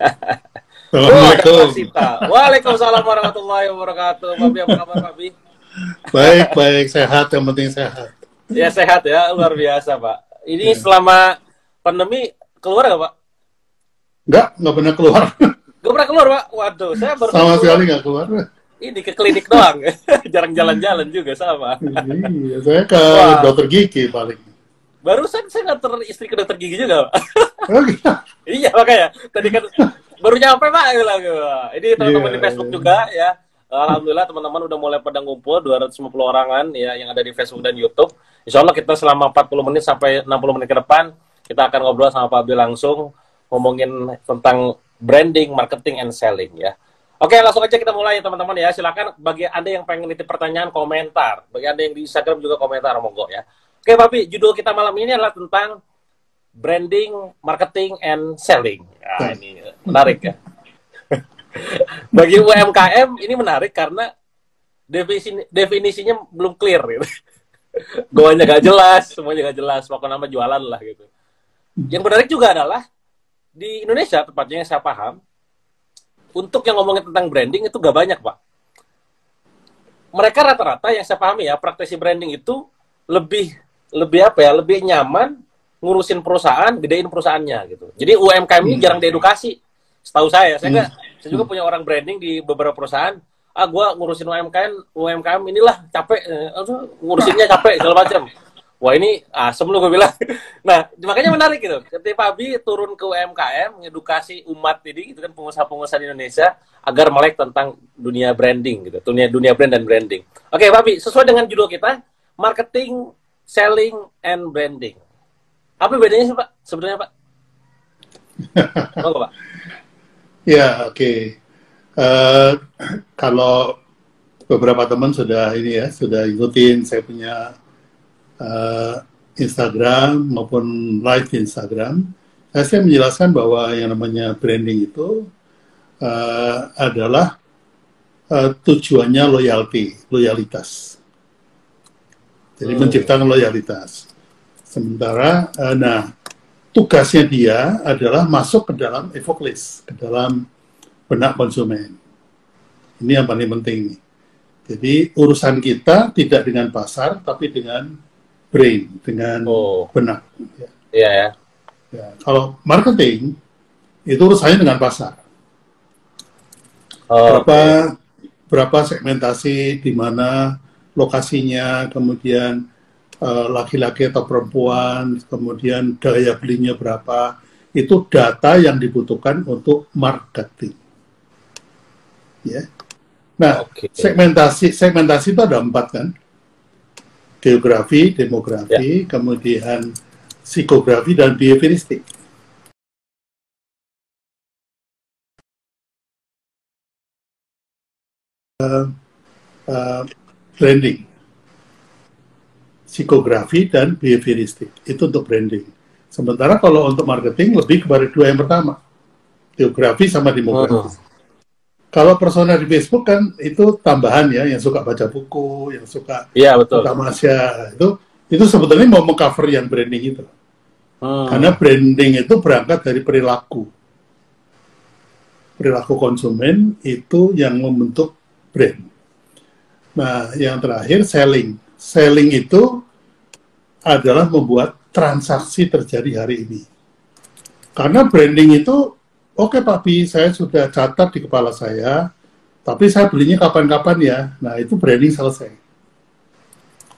Assalamualaikum. Waalaikumsalam warahmatullahi wabarakatuh. Papi apa kabar Papi? Baik, baik, sehat. Yang penting sehat. Ya sehat ya, luar biasa Pak. Ini ya. selama pandemi keluar nggak Pak? Enggak, nggak pernah keluar. Nggak pernah keluar Pak? Waduh, saya baru Sama sekali nggak keluar. Ini ke klinik doang, jarang jalan-jalan juga sama. Iya, saya ke Wah. dokter gigi paling. Barusan saya nganter istri ke dokter gigi juga, Pak. Oh, gitu? iya, makanya. Tadi kan baru nyampe, Pak. Ini teman-teman yeah, di Facebook yeah. juga ya. Alhamdulillah teman-teman udah mulai pada ngumpul 250 orangan ya yang ada di Facebook dan YouTube. Insya Allah kita selama 40 menit sampai 60 menit ke depan kita akan ngobrol sama Pak Abdi langsung ngomongin tentang branding, marketing, and selling ya. Oke, langsung aja kita mulai ya teman-teman ya. Silakan bagi Anda yang pengen nitip pertanyaan komentar. Bagi Anda yang di Instagram juga komentar monggo ya. Oke, Papi, judul kita malam ini adalah tentang branding, marketing, and selling. Ya, ini menarik ya. Bagi UMKM ini menarik karena definisi, definisinya belum clear gitu. Goanya gak jelas, semuanya gak jelas, pokoknya nama jualan lah gitu. Yang menarik juga adalah di Indonesia tepatnya yang saya paham, untuk yang ngomongin tentang branding itu gak banyak pak. Mereka rata-rata yang saya pahami ya praktisi branding itu lebih lebih apa ya lebih nyaman ngurusin perusahaan, gedein perusahaannya gitu. Jadi UMKM ini hmm. jarang diedukasi. Setahu saya, saya enggak saya juga punya orang branding di beberapa perusahaan. Ah, gue ngurusin UMKM, UMKM inilah capek, eh, ngurusinnya capek segala macam. Wah ini ah sebelum gue bilang. Nah makanya menarik gitu. Ketika Pak Abi turun ke UMKM, mengedukasi umat ini, gitu kan pengusaha-pengusaha di Indonesia agar melek tentang dunia branding gitu, dunia dunia brand dan branding. Oke Pak Abi, sesuai dengan judul kita, marketing, selling, and branding. Apa bedanya sih Pak sebenarnya Pak? Monggo Pak. Ya, oke. Okay. Uh, eh, kalau beberapa teman sudah ini ya, sudah ikutin saya punya uh, Instagram maupun live di Instagram, saya menjelaskan bahwa yang namanya branding itu uh, adalah uh, tujuannya loyalty, loyalitas. Jadi hmm. menciptakan loyalitas. Sementara, uh, nah tugasnya dia adalah masuk ke dalam evoke list, ke dalam benak konsumen. Ini yang paling penting. Jadi urusan kita tidak dengan pasar, tapi dengan brain, dengan oh. benak. Iya ya. ya. ya. Kalau marketing itu urusannya dengan pasar. Oh, berapa okay. berapa segmentasi di mana lokasinya, kemudian Eh, laki-laki atau perempuan, kemudian daya belinya berapa, itu data yang dibutuhkan untuk marketing. Ya. Nah, okay. segmentasi segmentasi itu ada empat kan, geografi, demografi, yeah. kemudian psikografi dan behavioristik. Uh, uh, branding psikografi dan behavioristik. Itu untuk branding. Sementara kalau untuk marketing lebih kepada dua yang pertama, geografi sama demografi. Oh. Kalau persona di Facebook kan itu tambahan ya, yang suka baca buku, yang suka Iya betul. Itu itu sebetulnya mau mengcover yang branding itu. Hmm. Karena branding itu berangkat dari perilaku. Perilaku konsumen itu yang membentuk brand. Nah, yang terakhir selling selling itu adalah membuat transaksi terjadi hari ini. Karena branding itu, oke okay, Pak Bi, saya sudah catat di kepala saya, tapi saya belinya kapan-kapan ya. Nah, itu branding selesai.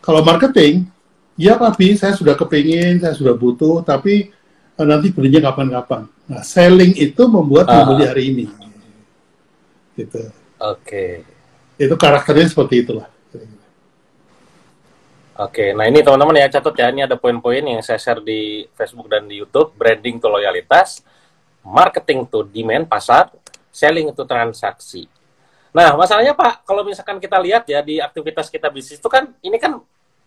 Kalau marketing, ya Pak Bi, saya sudah kepingin, saya sudah butuh, tapi eh, nanti belinya kapan-kapan. Nah, selling itu membuat uh. membeli hari ini. Gitu. Oke. Okay. Itu karakternya seperti itulah. Oke, nah ini teman-teman ya catat ya, ini ada poin-poin yang saya share di Facebook dan di YouTube, branding to loyalitas, marketing to demand pasar, selling to transaksi. Nah, masalahnya Pak, kalau misalkan kita lihat ya di aktivitas kita bisnis itu kan ini kan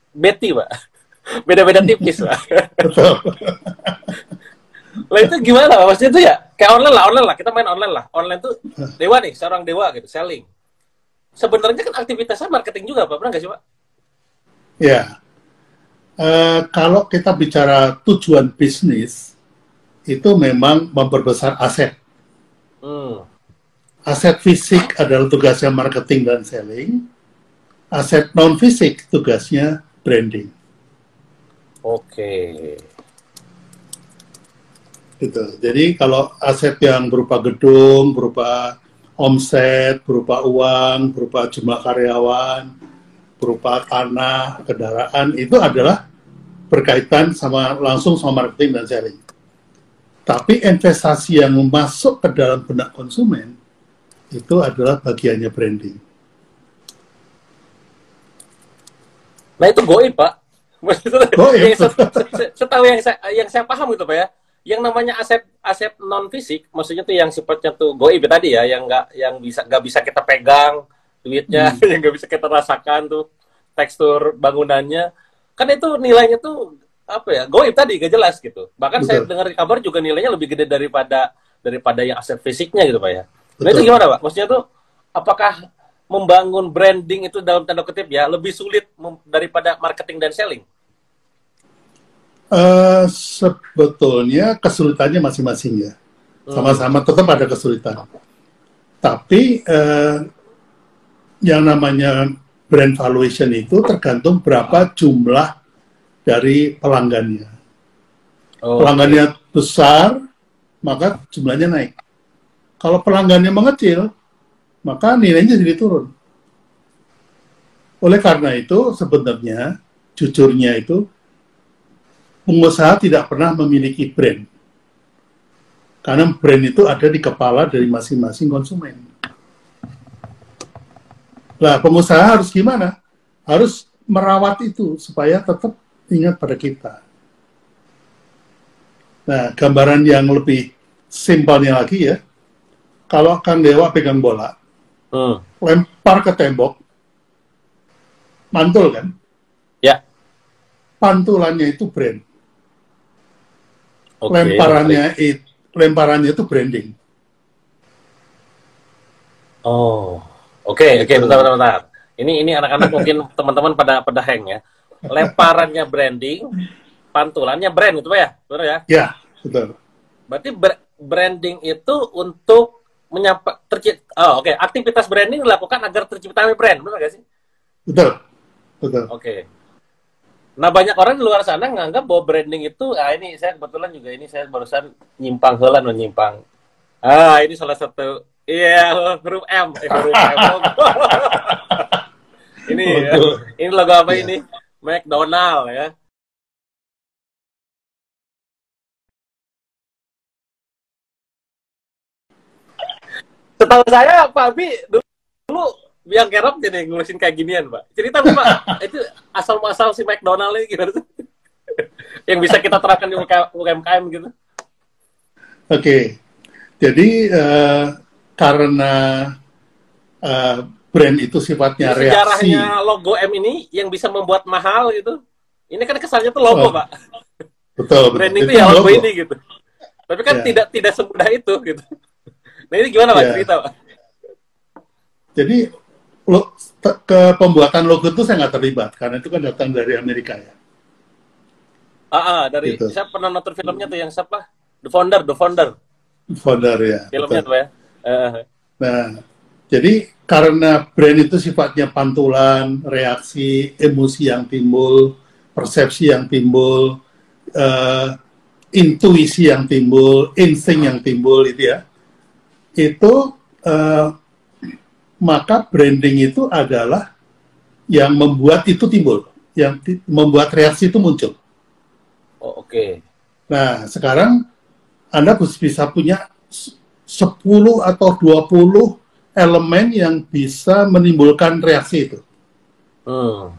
beti, Pak. Beda-beda tipis, Pak. lah itu gimana? Maksudnya itu ya kayak online lah, online lah. Kita main online lah. Online tuh dewa nih, seorang dewa gitu, selling. Sebenarnya kan aktivitasnya marketing juga, Pak. Pernah nggak sih, Pak? Ya, uh, kalau kita bicara tujuan bisnis, itu memang memperbesar aset. Hmm. Aset fisik adalah tugasnya marketing dan selling. Aset non fisik tugasnya branding. Oke. Gitu. Jadi kalau aset yang berupa gedung, berupa omset, berupa uang, berupa jumlah karyawan, berupa tanah, kendaraan itu adalah berkaitan sama langsung sama marketing dan selling. Tapi investasi yang masuk ke dalam benak konsumen itu adalah bagiannya branding. Nah itu goib pak. Goib. Setahu yang saya, yang saya paham gitu pak ya yang namanya aset aset non fisik maksudnya tuh yang sifatnya tuh goib ya tadi ya yang nggak yang bisa nggak bisa kita pegang duitnya hmm. yang nggak bisa kita rasakan tuh tekstur bangunannya. Kan itu nilainya tuh apa ya goib tadi gak jelas gitu. Bahkan Betul. saya dengar kabar juga nilainya lebih gede daripada daripada yang aset fisiknya gitu pak ya. Nah itu gimana pak? Maksudnya tuh apakah membangun branding itu dalam tanda kutip ya lebih sulit daripada marketing dan selling Uh, sebetulnya kesulitannya masing-masing ya. Hmm. Sama-sama tetap ada kesulitan. Tapi uh, yang namanya brand valuation itu tergantung berapa jumlah dari pelanggannya. Oh, pelanggannya okay. besar, maka jumlahnya naik. Kalau pelanggannya mengecil, maka nilainya jadi turun. Oleh karena itu, sebenarnya, jujurnya itu, pengusaha tidak pernah memiliki brand. Karena brand itu ada di kepala dari masing-masing konsumen. Nah, pengusaha harus gimana? Harus merawat itu supaya tetap ingat pada kita. Nah, gambaran yang lebih simpelnya lagi ya, kalau Kang Dewa pegang bola, hmm. lempar ke tembok, mantul kan? Ya. Pantulannya itu brand okay, lemparannya okay. itu lemparannya itu branding. Oh, oke okay, oke okay, bentar bentar bentar. Ini ini anak-anak mungkin teman-teman pada pada hang ya. Lemparannya branding, pantulannya brand itu ya, betul ya? Ya, betul. Berarti branding itu untuk menyapa tercipta oh oke okay. aktivitas branding dilakukan agar tercipta brand benar gak sih betul betul oke okay. Nah banyak orang di luar sana nganggap bahwa branding itu, ah ini saya kebetulan juga ini saya barusan nyimpang helan menyimpang. Ah ini salah satu, iya yeah, huruf M, eh, huruf M. ini ya, ini logo apa yeah. ini? McDonald ya. Setahu saya Pak Abi dulu biang kerok jadi ngurusin kayak ginian, Pak. Cerita Pak, itu asal muasal si McDonald ini gimana tuh? yang bisa kita terapkan di UMKM gitu. Oke, okay. jadi uh, karena uh, brand itu sifatnya jadi reaksi. Sejarahnya logo M ini yang bisa membuat mahal gitu. Ini kan kesannya tuh logo, oh. Pak. Betul. Brand itu, itu ya logo, logo ini gitu. Tapi kan yeah. tidak tidak semudah itu gitu. Nah ini gimana Pak yeah. cerita Pak? Jadi lo, ke pembuatan logo itu saya nggak terlibat karena itu kan datang dari Amerika ya. Ah, ah dari gitu. saya pernah nonton filmnya tuh yang siapa? The Founder, The Founder. Founder ya. Filmnya betul. tuh ya. Uh. Nah, jadi karena brand itu sifatnya pantulan, reaksi, emosi yang timbul, persepsi yang timbul, uh, intuisi yang timbul, insting yang timbul itu ya, itu uh, maka branding itu adalah yang membuat itu timbul, yang membuat reaksi itu muncul. Oh, Oke. Okay. Nah, sekarang Anda bisa punya 10 atau 20 elemen yang bisa menimbulkan reaksi itu. Hmm.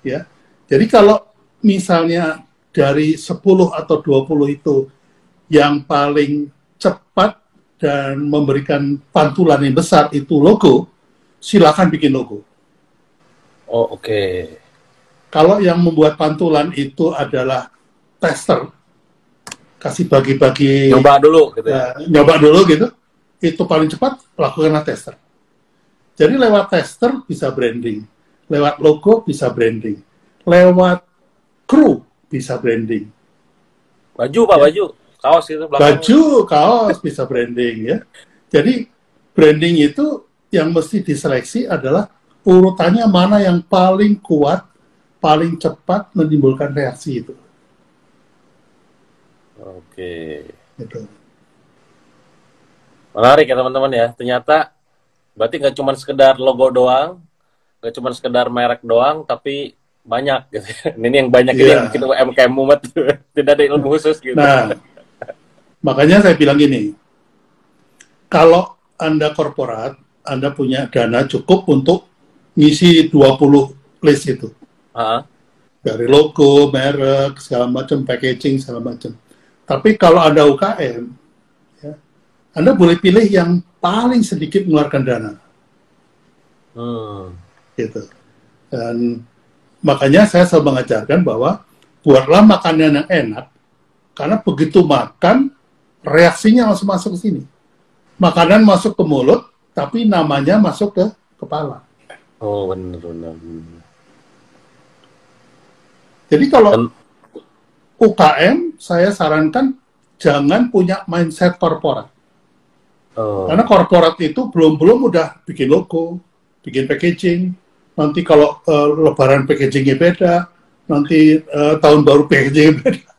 Ya. Jadi kalau misalnya dari 10 atau 20 itu yang paling cepat dan memberikan pantulan yang besar itu logo, silakan bikin logo. Oh, oke. Okay. Kalau yang membuat pantulan itu adalah tester, kasih bagi-bagi. Nyoba dulu, gitu ya. Uh, nyoba dulu gitu. Itu paling cepat lakukanlah tester. Jadi lewat tester bisa branding, lewat logo bisa branding, lewat kru bisa branding. Baju pak, ya. baju, kaos itu. Belakang. Baju, kaos bisa branding ya. Jadi branding itu yang mesti diseleksi adalah urutannya mana yang paling kuat, paling cepat menimbulkan reaksi itu. Oke. Gitu. Menarik ya teman-teman ya. Ternyata berarti nggak cuma sekedar logo doang, nggak cuma sekedar merek doang, tapi banyak gitu. Ini yang banyak yeah. ini yang iya. bikin UMKM mumet. Tidak ada ilmu khusus gitu. Nah, makanya saya bilang gini, kalau Anda korporat, Anda punya dana cukup untuk ngisi 20 list itu. Uh -huh. Dari logo, merek, segala macam, packaging, segala macam. Tapi kalau Anda UKM, anda boleh pilih yang paling sedikit mengeluarkan dana. Hmm. Gitu. Dan makanya saya selalu mengajarkan bahwa buatlah makanan yang enak, karena begitu makan, reaksinya langsung masuk ke sini. Makanan masuk ke mulut, tapi namanya masuk ke kepala. Oh, benar, benar. Jadi kalau UKM, saya sarankan jangan punya mindset korporat. Oh. Karena korporat itu belum-belum udah bikin logo, bikin packaging. Nanti kalau uh, lebaran packagingnya beda, nanti uh, tahun baru packagingnya beda.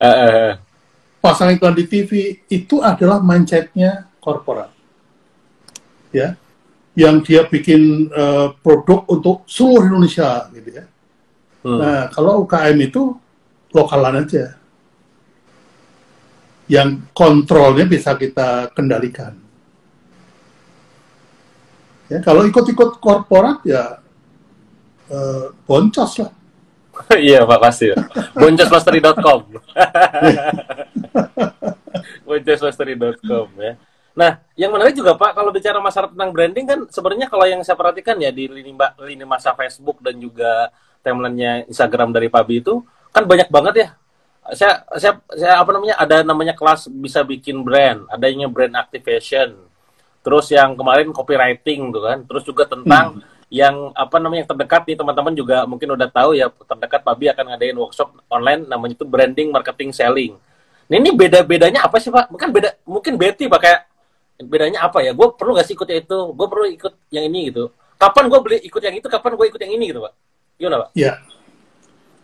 uh, Pasang iklan di TV itu adalah mindsetnya korporat. Ya, yang dia bikin uh, produk untuk seluruh Indonesia gitu ya. Hmm. Nah, kalau UKM itu lokalan aja yang kontrolnya bisa kita kendalikan. Ya, kalau ikut-ikut korporat ya eh, boncos lah. iya, makasih. Boncosmastery.com. Boncosmastery.com ya. Nah, yang menarik juga Pak, kalau bicara masalah tentang branding kan sebenarnya kalau yang saya perhatikan ya di lini, lini masa Facebook dan juga timelinenya Instagram dari Pabi itu kan banyak banget ya saya saya saya apa namanya ada namanya kelas bisa bikin brand, adanya brand activation. Terus yang kemarin copywriting tuh kan, terus juga tentang hmm. yang apa namanya yang terdekat nih teman-teman juga mungkin udah tahu ya terdekat Pabi akan ngadain workshop online namanya itu branding, marketing, selling. Nah, ini beda-bedanya apa sih Pak? Mungkin beda mungkin Betty Pak kayak bedanya apa ya? Gue perlu gak sih ikut itu? Gue perlu ikut yang ini gitu. Kapan gue beli ikut yang itu? Kapan gue ikut yang ini gitu Pak? Gimana Pak? Ya,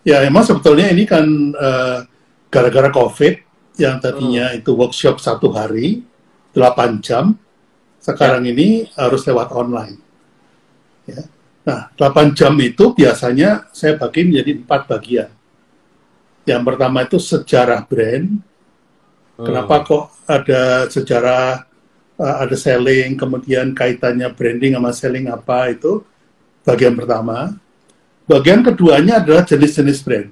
ya emang sebetulnya ini kan uh, gara-gara COVID yang tadinya hmm. itu workshop satu hari, 8 jam, sekarang ya. ini harus lewat online. Ya. Nah, 8 jam itu biasanya saya bagi menjadi empat bagian. Yang pertama itu sejarah brand. Hmm. Kenapa kok ada sejarah, uh, ada selling, kemudian kaitannya branding sama selling apa itu bagian pertama. Bagian keduanya adalah jenis-jenis brand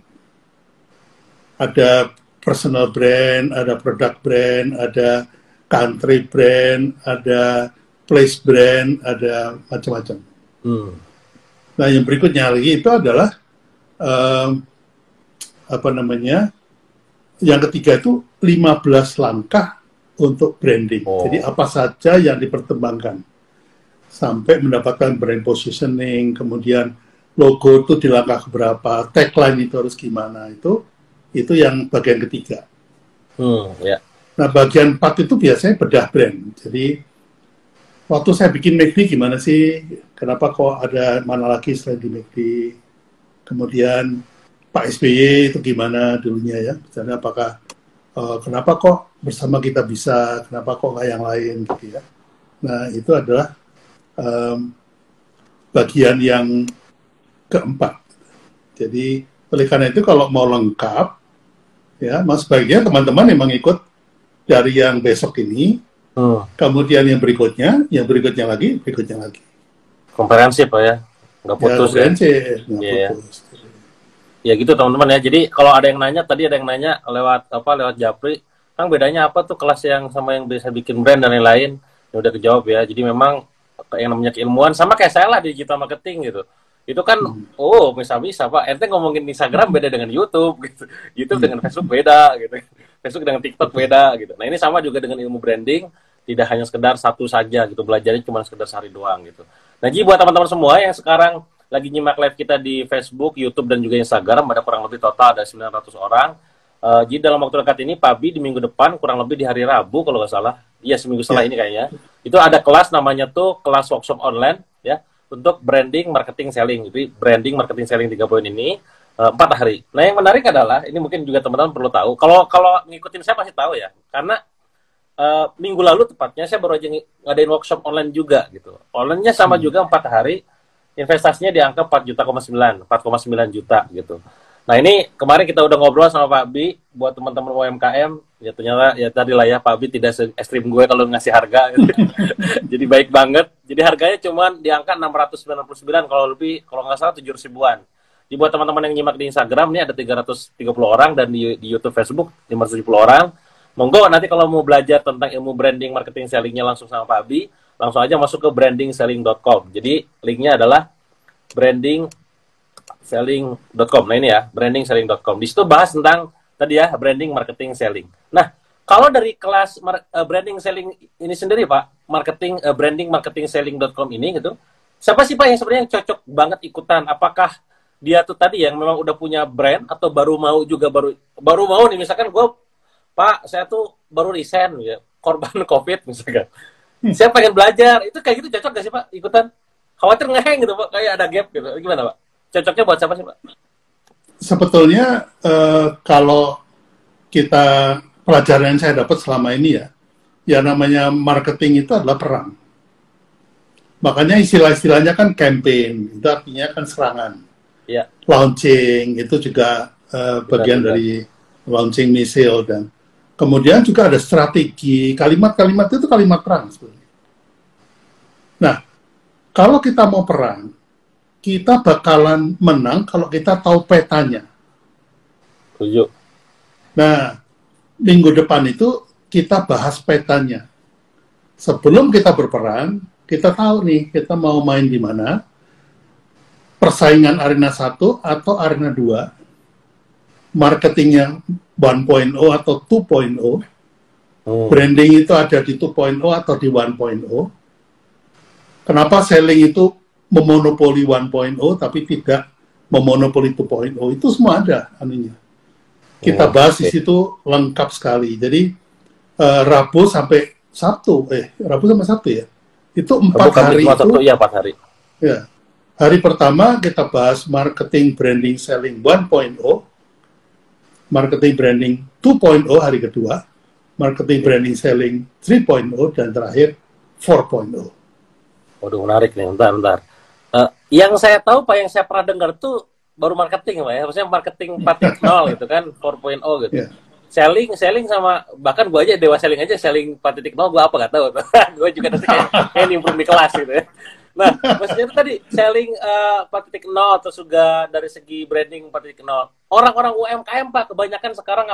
ada personal brand, ada product brand, ada country brand, ada place brand, ada macam-macam. Hmm. Nah, yang berikutnya lagi itu adalah um, apa namanya? Yang ketiga itu 15 langkah untuk branding. Oh. Jadi apa saja yang dipertimbangkan sampai mendapatkan brand positioning, kemudian logo itu di langkah berapa, tagline itu harus gimana itu itu yang bagian ketiga. Hmm, ya. Nah, bagian empat itu biasanya bedah brand. Jadi, waktu saya bikin McD gimana sih? Kenapa kok ada mana lagi selain di McD? Kemudian Pak SBY itu gimana dulunya ya? Misalnya apakah uh, kenapa kok bersama kita bisa? Kenapa kok nggak yang lain gitu ya? Nah, itu adalah um, bagian yang keempat. Jadi oleh karena itu kalau mau lengkap ya mas baiknya teman-teman memang ikut dari yang besok ini hmm. kemudian yang berikutnya yang berikutnya lagi berikutnya lagi komprehensif pak ya nggak ya, putus ya, ya. nggak yeah. putus ya gitu teman-teman ya jadi kalau ada yang nanya tadi ada yang nanya lewat apa lewat Japri kan bedanya apa tuh kelas yang sama yang bisa bikin brand dan lain-lain? Ya udah kejawab ya. Jadi memang yang namanya keilmuan sama kayak saya lah di digital marketing gitu. Itu kan hmm. oh bisa bisa pak. Ente ngomongin Instagram beda dengan YouTube gitu. YouTube hmm. dengan Facebook beda gitu. Facebook dengan TikTok beda gitu. Nah ini sama juga dengan ilmu branding. Tidak hanya sekedar satu saja gitu. Belajarnya cuma sekedar sehari doang gitu. Nah jadi buat teman-teman semua yang sekarang lagi nyimak live kita di Facebook, YouTube dan juga Instagram ada kurang lebih total ada 900 orang Uh, jadi dalam waktu dekat ini Pak Bi di minggu depan kurang lebih di hari Rabu kalau nggak salah, iya seminggu setelah ya. ini kayaknya, itu ada kelas namanya tuh kelas workshop online ya untuk branding, marketing, selling. Jadi branding, marketing, selling tiga poin ini uh, empat hari. Nah yang menarik adalah ini mungkin juga teman-teman perlu tahu. Kalau kalau ngikutin saya pasti tahu ya, karena uh, minggu lalu tepatnya saya baru aja ngadain workshop online juga gitu. Onlinenya sama hmm. juga empat hari, investasinya di angka 4 juta, 9, 4,9 juta gitu. Nah ini kemarin kita udah ngobrol sama Pak Bi buat teman-teman UMKM ya ternyata ya tadi lah ya Pak Bi tidak se ekstrim gue kalau ngasih harga. Gitu. jadi baik banget. Jadi harganya cuma di angka 699 kalau lebih kalau nggak salah 700 ribuan. Jadi buat teman-teman yang nyimak di Instagram ini ada 330 orang dan di, di YouTube Facebook 570 orang. Monggo nanti kalau mau belajar tentang ilmu branding marketing sellingnya langsung sama Pak Bi langsung aja masuk ke brandingselling.com jadi linknya adalah branding selling.com. Nah ini ya, branding selling.com. Di situ bahas tentang tadi ya branding, marketing, selling. Nah, kalau dari kelas uh, branding selling ini sendiri Pak, marketing uh, branding marketing selling.com ini gitu. Siapa sih Pak yang sebenarnya cocok banget ikutan? Apakah dia tuh tadi yang memang udah punya brand atau baru mau juga baru baru mau nih misalkan gue Pak, saya tuh baru resign ya, korban Covid misalkan. Saya pengen belajar, itu kayak gitu cocok gak sih Pak ikutan? Khawatir ngeheng gitu Pak, kayak ada gap gitu. Gimana Pak? Cocoknya buat siapa sih Pak? Sebetulnya uh, kalau kita pelajaran yang saya dapat selama ini ya, ya namanya marketing itu adalah perang. Makanya istilah-istilahnya kan campaign, itu artinya kan serangan. Ya. Launching itu juga uh, bagian dari launching misil dan kemudian juga ada strategi. Kalimat-kalimat itu kalimat perang sebenarnya. Nah, kalau kita mau perang, kita bakalan menang kalau kita tahu petanya. Tujuh. Nah, minggu depan itu kita bahas petanya. Sebelum kita berperang, kita tahu nih kita mau main di mana. Persaingan arena 1 atau arena 2. Marketingnya 1.0 atau 2.0. Oh. Branding itu ada di 2.0 atau di 1.0. Kenapa selling itu memonopoli 1.0 tapi tidak memonopoli 2.0 itu semua ada anunya. Kita oh, bahas okay. di situ lengkap sekali. Jadi uh, Rabu sampai Sabtu, eh Rabu sampai Sabtu ya. Itu empat hari itu. Sabtu, iya empat hari. Ya. Hari pertama kita bahas marketing branding selling 1.0, marketing branding 2.0 hari kedua, marketing branding selling 3.0 dan terakhir 4.0. Waduh menarik nih, bentar, bentar. Yang saya tahu Pak, yang saya pernah dengar tuh baru marketing Pak ya, maksudnya marketing 4.0 gitu kan, 4.0 gitu. Yeah. Selling, selling sama bahkan gue aja dewa selling aja selling 4.0 gue apa gak tahu. gue juga nanti kayak, kayak nimbrung di kelas gitu ya. Nah, maksudnya itu tadi selling uh, 4.0 atau juga dari segi branding 4.0. Orang-orang UMKM Pak kebanyakan sekarang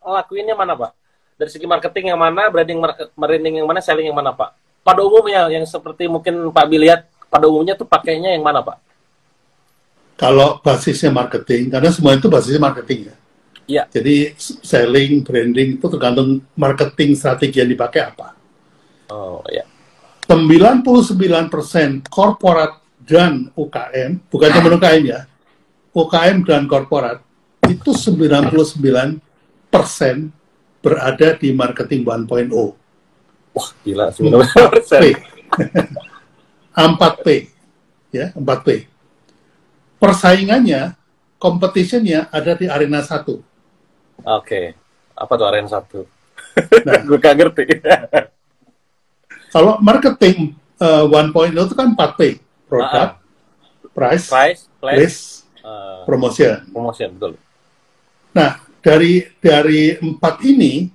ngelakuinnya mana Pak? Dari segi marketing yang mana, branding branding yang mana, selling yang mana Pak? Pada umumnya yang seperti mungkin Pak Bi lihat pada umumnya tuh pakainya yang mana Pak? Kalau basisnya marketing, karena semua itu basisnya marketing ya. Iya. Jadi selling, branding itu tergantung marketing strategi yang dipakai apa. Oh ya. 99% korporat dan UKM, bukan cuma UKM ya, UKM dan korporat itu 99% berada di marketing 1.0. Wah, gila, 99%. 4P. Ya, 4P. Persaingannya, competitionnya ada di arena 1. Oke. Okay. Apa tuh arena 1? Nah, gue gak ngerti. kalau marketing uh, 1.0 itu kan 4P. Product, uh -huh. price, price place, place uh, promotion. Promotion, betul. Nah, dari dari empat ini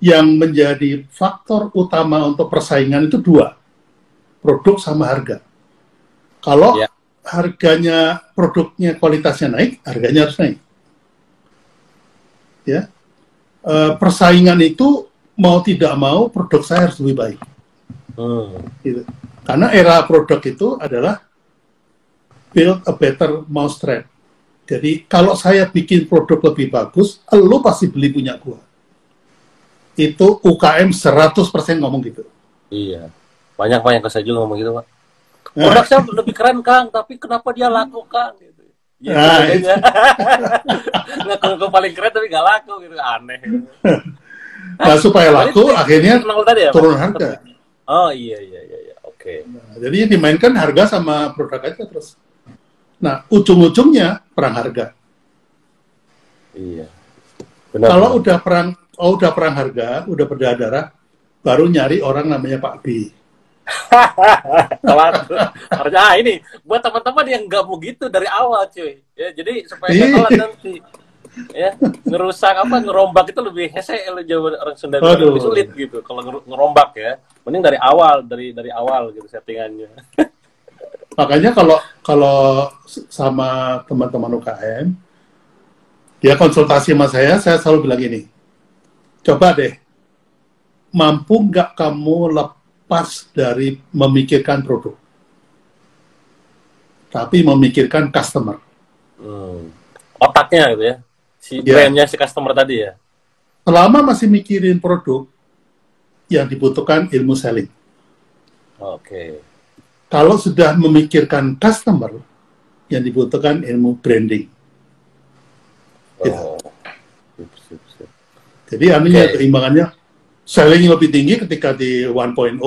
yang menjadi faktor utama untuk persaingan itu dua produk sama harga. Kalau ya. harganya produknya kualitasnya naik, harganya harus naik. Ya, e, persaingan itu mau tidak mau produk saya harus lebih baik. Hmm. Gitu. Karena era produk itu adalah build a better mousetrap. Jadi kalau saya bikin produk lebih bagus, lo pasti beli punya gua. Itu UKM 100% ngomong gitu. Iya. Banyak pak yang ke saya juga ngomong gitu pak. Produk saya lebih keren Kang, tapi kenapa dia laku Kang? Gitu. Ya, nah, ngaku paling keren tapi gak laku gitu, aneh. Nah, supaya laku, akhirnya tadi ya, turun harga. Oh iya iya iya, iya. oke. Okay. Nah, jadi dimainkan harga sama produk aja terus. Nah, ujung-ujungnya perang harga. Iya. Benar, Kalau benar. udah perang, oh udah perang harga, udah berdarah, baru nyari orang namanya Pak B. Harusnya ah, ini buat teman-teman yang nggak mau gitu dari awal cuy. Ya, jadi supaya nggak telat nanti. Ya, ngerusak apa ngerombak itu lebih hese lo jauh orang Sunda lebih sulit gitu kalau ngerombak ya. Mending dari awal, dari dari awal gitu settingannya. Makanya kalau kalau sama teman-teman UKM, dia konsultasi sama saya, saya selalu bilang ini, coba deh, mampu nggak kamu lepas dari memikirkan produk, tapi memikirkan customer. Hmm. Otaknya gitu ya, si yeah. brandnya si customer tadi ya. Selama masih mikirin produk, yang dibutuhkan ilmu selling. Oke. Okay kalau sudah memikirkan customer, yang dibutuhkan ilmu branding. Oh. Gitu. Jadi anunya okay. keimbangannya selling lebih tinggi ketika di 1.0.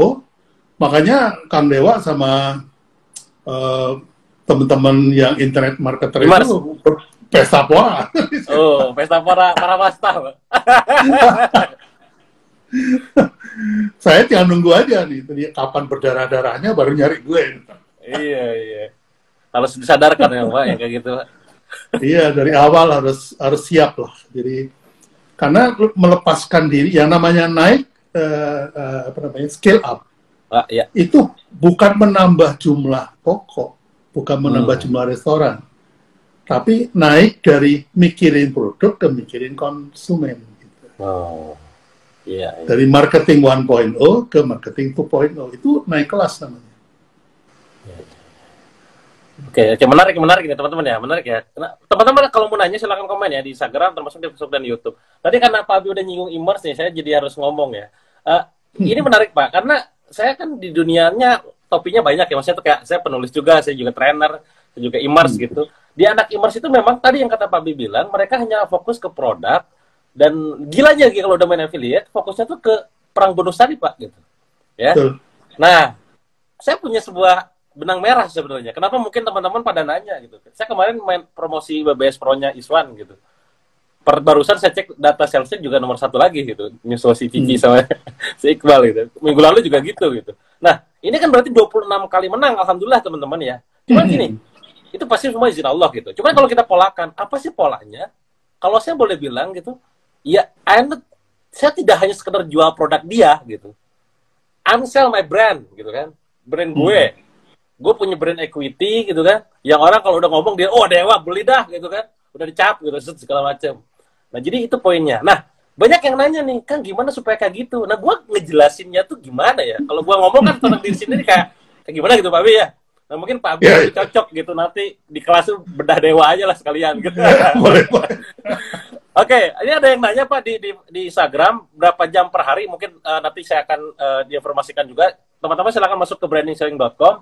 Makanya Kang Dewa sama uh, teman-teman yang internet marketer Mars. itu pesta pora. Oh, pesta pora para wasta. saya tinggal nunggu aja nih, kapan berdarah-darahnya baru nyari gue. iya, iya. Harus disadarkan ya, Pak, yang kayak gitu. iya, dari awal harus harus siap lah. Jadi karena melepaskan diri yang namanya naik uh, uh, apa namanya skill up. Ah, iya. Itu bukan menambah jumlah toko, bukan menambah hmm. jumlah restoran. Tapi naik dari mikirin produk ke mikirin konsumen. Gitu. Oh. Yeah, yeah. Dari marketing 1.0 ke marketing 2.0 itu naik kelas namanya. Oke, okay, okay, menarik, menarik nih teman-teman ya, menarik ya. Teman-teman kalau mau nanya silahkan komen ya di Instagram, termasuk di Facebook dan YouTube. Tadi karena Pak Abi udah nyinggung immerse nih, saya jadi harus ngomong ya. Uh, ini menarik Pak, karena saya kan di dunianya topinya banyak ya, maksudnya tuh kayak saya penulis juga, saya juga trainer, saya juga immerse hmm. gitu. Di anak immerse itu memang tadi yang kata Pak Abi bilang, mereka hanya fokus ke produk, dan gilanya kalau udah main affiliate, fokusnya tuh ke perang bonus tadi, Pak, gitu. Ya. Betul. Nah, saya punya sebuah benang merah sebenarnya. Kenapa mungkin teman-teman pada nanya gitu. Saya kemarin main promosi BBS Pro-nya Iswan gitu. Per, barusan saya cek data salesnya juga nomor satu lagi gitu. Nyusul si Cici hmm. sama si Iqbal gitu. Minggu lalu juga gitu gitu. Nah, ini kan berarti 26 kali menang, Alhamdulillah teman-teman ya. Cuma hmm. gini, itu pasti semua izin Allah gitu. Cuma kalau kita polakan, apa sih polanya? Kalau saya boleh bilang gitu, ya I'm saya tidak hanya sekedar jual produk dia gitu. I'm sell my brand gitu kan. Brand gue. Hmm. Gue punya brand equity gitu kan. Yang orang kalau udah ngomong dia, oh dewa beli dah gitu kan. Udah dicap gitu, segala macam. Nah jadi itu poinnya. Nah banyak yang nanya nih, kan gimana supaya kayak gitu? Nah gue ngejelasinnya tuh gimana ya? Kalau gue ngomong kan tentang diri sendiri kayak, kayak gimana gitu Pak Abi ya? Nah, mungkin Pak Abi yeah. cocok gitu nanti di kelas tuh bedah dewa aja lah sekalian gitu. boleh, boleh. Oke, ini ada yang nanya Pak di, di, di Instagram berapa jam per hari? Mungkin uh, nanti saya akan uh, diinformasikan juga. Teman-teman silakan masuk ke brandingselling.com.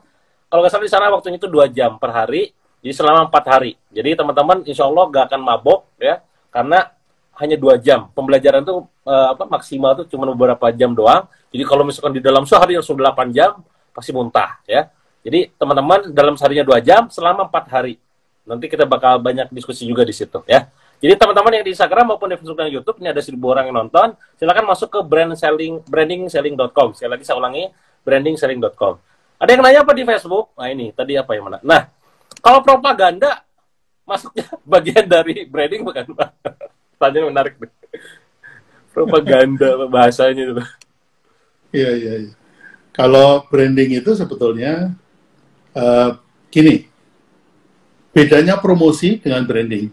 Kalau nggak salah di sana waktunya itu dua jam per hari, jadi selama empat hari. Jadi teman-teman insya Allah nggak akan mabok ya, karena hanya dua jam. Pembelajaran itu uh, apa maksimal itu cuma beberapa jam doang. Jadi kalau misalkan di dalam sehari langsung delapan jam, pasti muntah ya. Jadi teman-teman dalam seharinya dua jam selama empat hari. Nanti kita bakal banyak diskusi juga di situ ya. Jadi teman-teman yang di Instagram maupun di Facebook dan YouTube ini ada seribu orang yang nonton, silakan masuk ke brand selling brandingselling.com. Sekali lagi saya ulangi brandingselling.com. Ada yang nanya apa di Facebook? Nah ini tadi apa yang mana? Nah kalau propaganda masuknya bagian dari branding bukan Pak? Tanya menarik nih. Propaganda bahasanya itu. Iya iya. iya. Kalau branding itu sebetulnya uh, gini, bedanya promosi dengan branding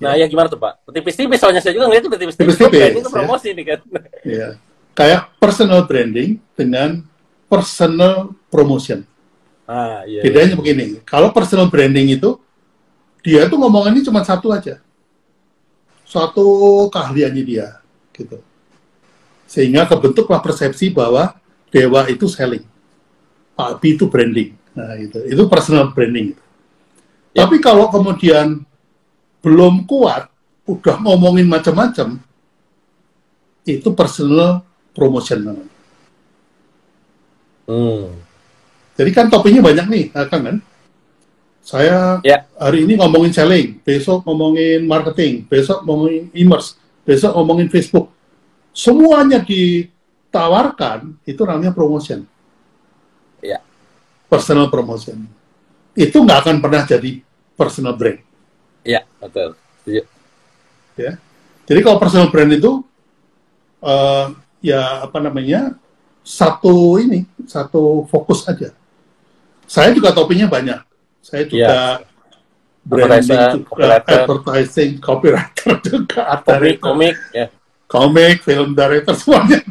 Nah, ya gimana tuh Pak? Tipis-tipis soalnya saya juga ngeliat itu tipis-tipis. Tipis-tipis. Itu promosi ya. nih kan. Iya. Kayak personal branding dengan personal promotion. Ah, iya. Bedanya iya. begini, kalau personal branding itu dia tuh ngomongannya cuma satu aja. Satu keahliannya dia gitu. Sehingga kebentuklah persepsi bahwa dewa itu selling. Pak Abi itu branding. Nah, itu itu personal branding. Ya. Tapi kalau kemudian belum kuat, udah ngomongin macam-macam, itu personal promotion namanya. Hmm. Jadi kan topiknya banyak nih, kan kan? Saya ya. hari ini ngomongin selling, besok ngomongin marketing, besok ngomongin e-commerce, besok ngomongin Facebook. Semuanya ditawarkan itu namanya promotion. Ya. Personal promotion. Itu nggak akan pernah jadi personal brand. Iya, betul. Iya. Ya. Jadi kalau personal brand itu uh, ya apa namanya satu ini satu fokus aja. Saya juga topinya banyak. Saya juga yeah. branding juga, advertising, copywriter juga, komik, komik, ya. komik, film director semuanya.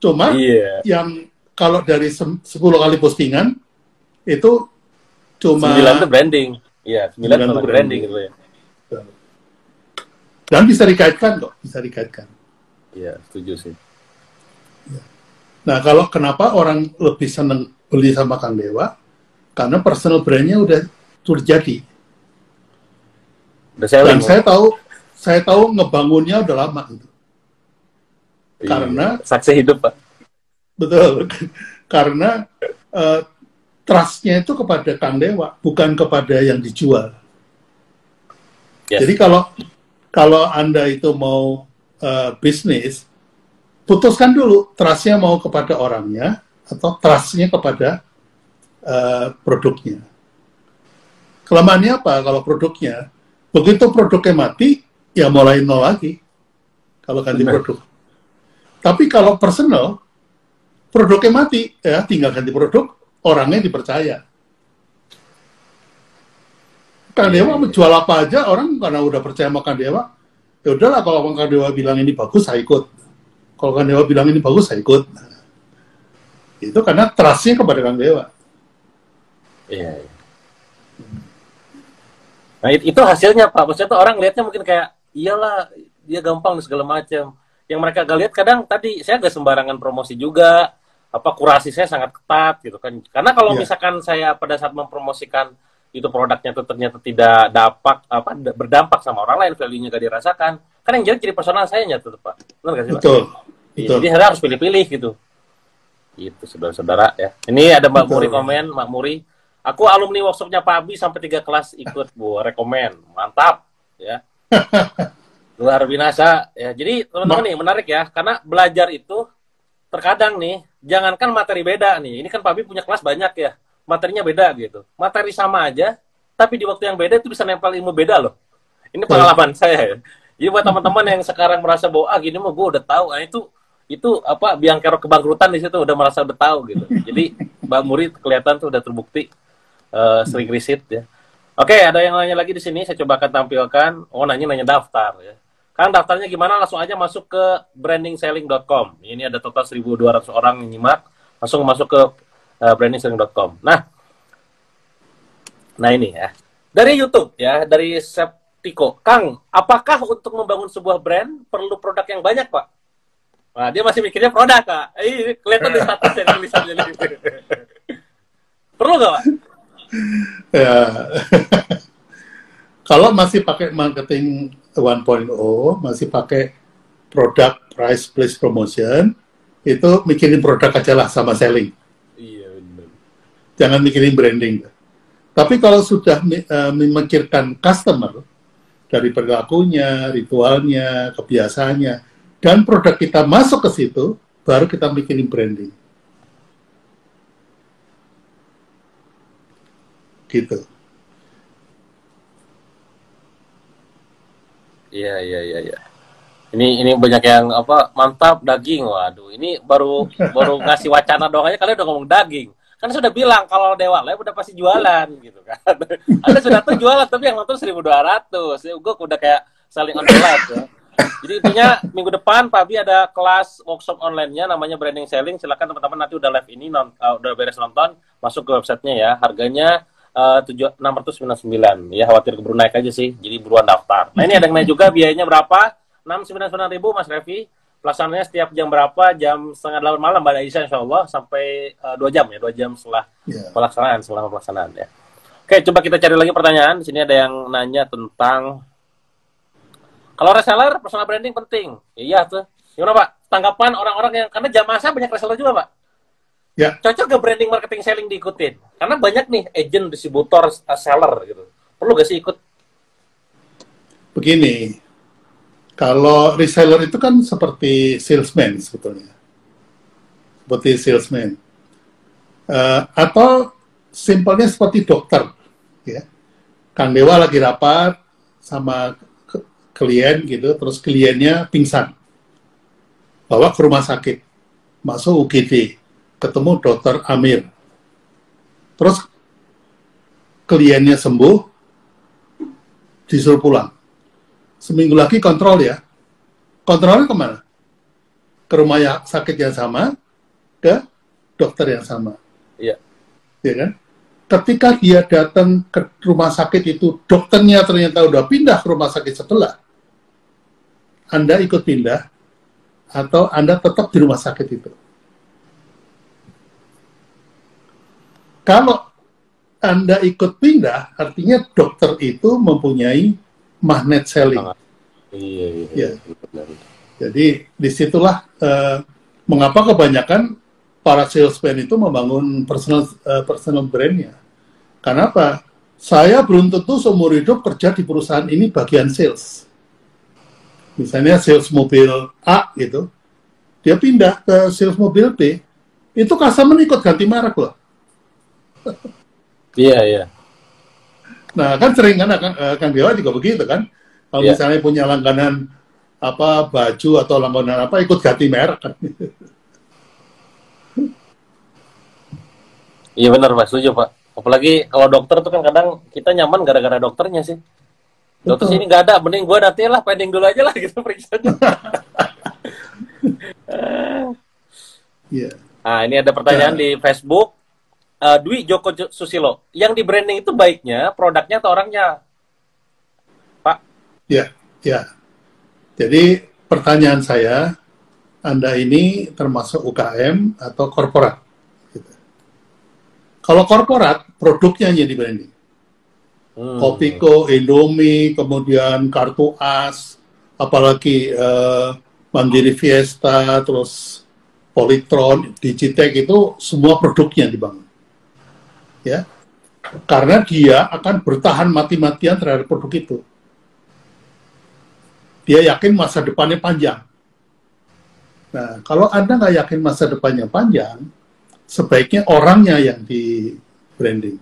Cuma yeah. yang kalau dari 10 kali postingan itu cuma 9 itu branding. Iya, 9 itu branding, branding gitu ya. Dan bisa dikaitkan kok, bisa dikaitkan. Iya, setuju sih. Ya. Nah, kalau kenapa orang lebih seneng beli sama Kang Dewa? Karena personal brandnya udah terjadi. Dan saya tahu, saya tahu ngebangunnya udah lama itu. Iya, Karena saksi hidup, Pak. Betul. Karena uh, trustnya itu kepada Kang Dewa, bukan kepada yang dijual. Yes. Jadi kalau kalau anda itu mau uh, bisnis, putuskan dulu trustnya mau kepada orangnya atau trustnya kepada uh, produknya. Kelemahannya apa kalau produknya? Begitu produknya mati, ya mulai nol lagi. Kalau ganti Benar. produk. Tapi kalau personal, produknya mati, ya tinggal ganti produk, orangnya dipercaya. Kang Dewa menjual apa aja, orang karena udah percaya sama Kang Dewa, ya udahlah kalau Kang Dewa bilang ini bagus saya ikut kalau Kang Dewa bilang ini bagus saya ikut itu karena trustnya kepada Kang Dewa iya, iya. nah itu hasilnya Pak. Maksudnya tuh orang lihatnya mungkin kayak iyalah dia gampang segala macam yang mereka gak lihat kadang tadi saya gak sembarangan promosi juga. Apa kurasi saya sangat ketat gitu kan. Karena kalau yeah. misalkan saya pada saat mempromosikan itu produknya itu ternyata tidak dapat apa berdampak sama orang lain value-nya gak dirasakan kan yang jadi jadi personal saya nyata pak. Benar gak sih pak? Betul, ya, betul. jadi harus pilih-pilih gitu. Itu saudara-saudara ya. Ini ada mbak betul. Muri komen mbak Muri aku alumni workshopnya Pak Abi sampai tiga kelas ikut bu. Rekomen. Mantap ya. Luar binasa ya. Jadi teman-teman nih menarik ya. Karena belajar itu terkadang nih jangankan materi beda nih. Ini kan Pak Abi punya kelas banyak ya. Materinya beda gitu. Materi sama aja, tapi di waktu yang beda itu bisa nempel ilmu beda loh. Ini pengalaman saya. Ya. Jadi buat teman-teman yang sekarang merasa bahwa ah gini mah gue udah tahu, nah itu itu apa biang kerok kebangkrutan di situ udah merasa udah tahu gitu. Jadi Mbak Murid kelihatan tuh udah terbukti uh, sering riset ya. Oke, ada yang nanya lagi di sini, saya coba akan tampilkan. Oh, nanya nanya daftar ya. Kan daftarnya gimana? Langsung aja masuk ke brandingselling.com. Ini ada total 1.200 orang yang nyimak. Langsung masuk ke uh, brandingselling.com. Nah, nah ini ya. Dari YouTube ya, dari Septiko. Kang, apakah untuk membangun sebuah brand perlu produk yang banyak, Pak? Nah, dia masih mikirnya produk, Kak. Eh, kelihatan di status yang tulisannya perlu nggak, Pak? Ya. Kalau masih pakai marketing 1.0, masih pakai produk price place promotion, itu mikirin produk aja lah sama selling jangan mikirin branding. Tapi kalau sudah uh, memikirkan customer dari perilakunya, ritualnya, kebiasaannya, dan produk kita masuk ke situ, baru kita mikirin branding. Gitu. Iya, iya, iya, iya. Ini ini banyak yang apa mantap daging. Waduh, ini baru baru ngasih wacana doang aja kalian udah ngomong daging kan sudah bilang kalau Dewa Live udah pasti jualan gitu kan. Anda sudah tuh jualan tapi yang nonton 1200. Ya, gue udah kayak saling on live ya. Jadi intinya minggu depan Pak Abi ada kelas workshop online-nya namanya branding selling. Silakan teman-teman nanti udah live ini non, uh, udah beres nonton masuk ke websitenya ya. Harganya enam ratus sembilan sembilan ya khawatir keburu naik aja sih. Jadi buruan daftar. Nah ini ada yang naik juga biayanya berapa? Enam sembilan sembilan ribu Mas Revi pelaksananya setiap jam berapa? Jam setengah delapan malam pada Aisyah insya Allah sampai uh, dua jam ya, dua jam setelah yeah. pelaksanaan, selama pelaksanaan ya. Oke, coba kita cari lagi pertanyaan. Di sini ada yang nanya tentang kalau reseller personal branding penting. Iya tuh. Gimana Pak? Tanggapan orang-orang yang karena jam masa banyak reseller juga Pak. Ya. Cocok gak branding marketing selling diikutin? Karena banyak nih agent, distributor, uh, seller gitu. Perlu gak sih ikut? Begini, kalau reseller itu kan seperti salesman sebetulnya. Seperti salesman. Uh, atau simpelnya seperti dokter ya. Kang Dewa lagi rapat sama klien gitu, terus kliennya pingsan. Bawa ke rumah sakit, masuk UGD, ketemu dokter Amir. Terus kliennya sembuh, disuruh pulang. Seminggu lagi kontrol ya. Kontrolnya ke mana? Ke rumah ya, sakit yang sama, ke dokter yang sama. Iya. Ya kan? ketika dia datang ke rumah sakit itu dokternya ternyata udah pindah ke rumah sakit sebelah, Anda ikut pindah atau Anda tetap di rumah sakit itu. Kalau Anda ikut pindah, artinya dokter itu mempunyai magnet selling. Iya, iya, iya. Ya. Jadi di situlah uh, mengapa kebanyakan para salesman itu membangun personal uh, personal brandnya. Kenapa? Saya belum tentu seumur hidup kerja di perusahaan ini bagian sales. Misalnya sales mobil A gitu, dia pindah ke sales mobil B, itu customer ikut ganti merek loh. Iya, iya. Nah, kan sering kan, kan, kan Dewa juga begitu kan. Kalau yeah. misalnya punya langganan apa baju atau langganan apa ikut ganti merek kan. Iya benar Pak, setuju Pak. Apalagi kalau dokter tuh kan kadang kita nyaman gara-gara dokternya sih. Dokter sini nggak ada, mending gue nanti lah pending dulu aja lah gitu periksa. yeah. Nah ini ada pertanyaan yeah. di Facebook. Uh, Dwi Joko Susilo, yang di branding itu baiknya produknya atau orangnya, Pak? Ya, ya. Jadi pertanyaan saya, Anda ini termasuk UKM atau korporat? Kalau korporat, produknya hanya di branding. Hmm. Kopiko, Indomie, kemudian kartu as, apalagi uh, Mandiri Fiesta, terus Polytron, Digitech itu semua produknya dibangun. Ya, karena dia akan bertahan mati-matian terhadap produk itu. Dia yakin masa depannya panjang. Nah, kalau Anda nggak yakin masa depannya panjang, sebaiknya orangnya yang di branding.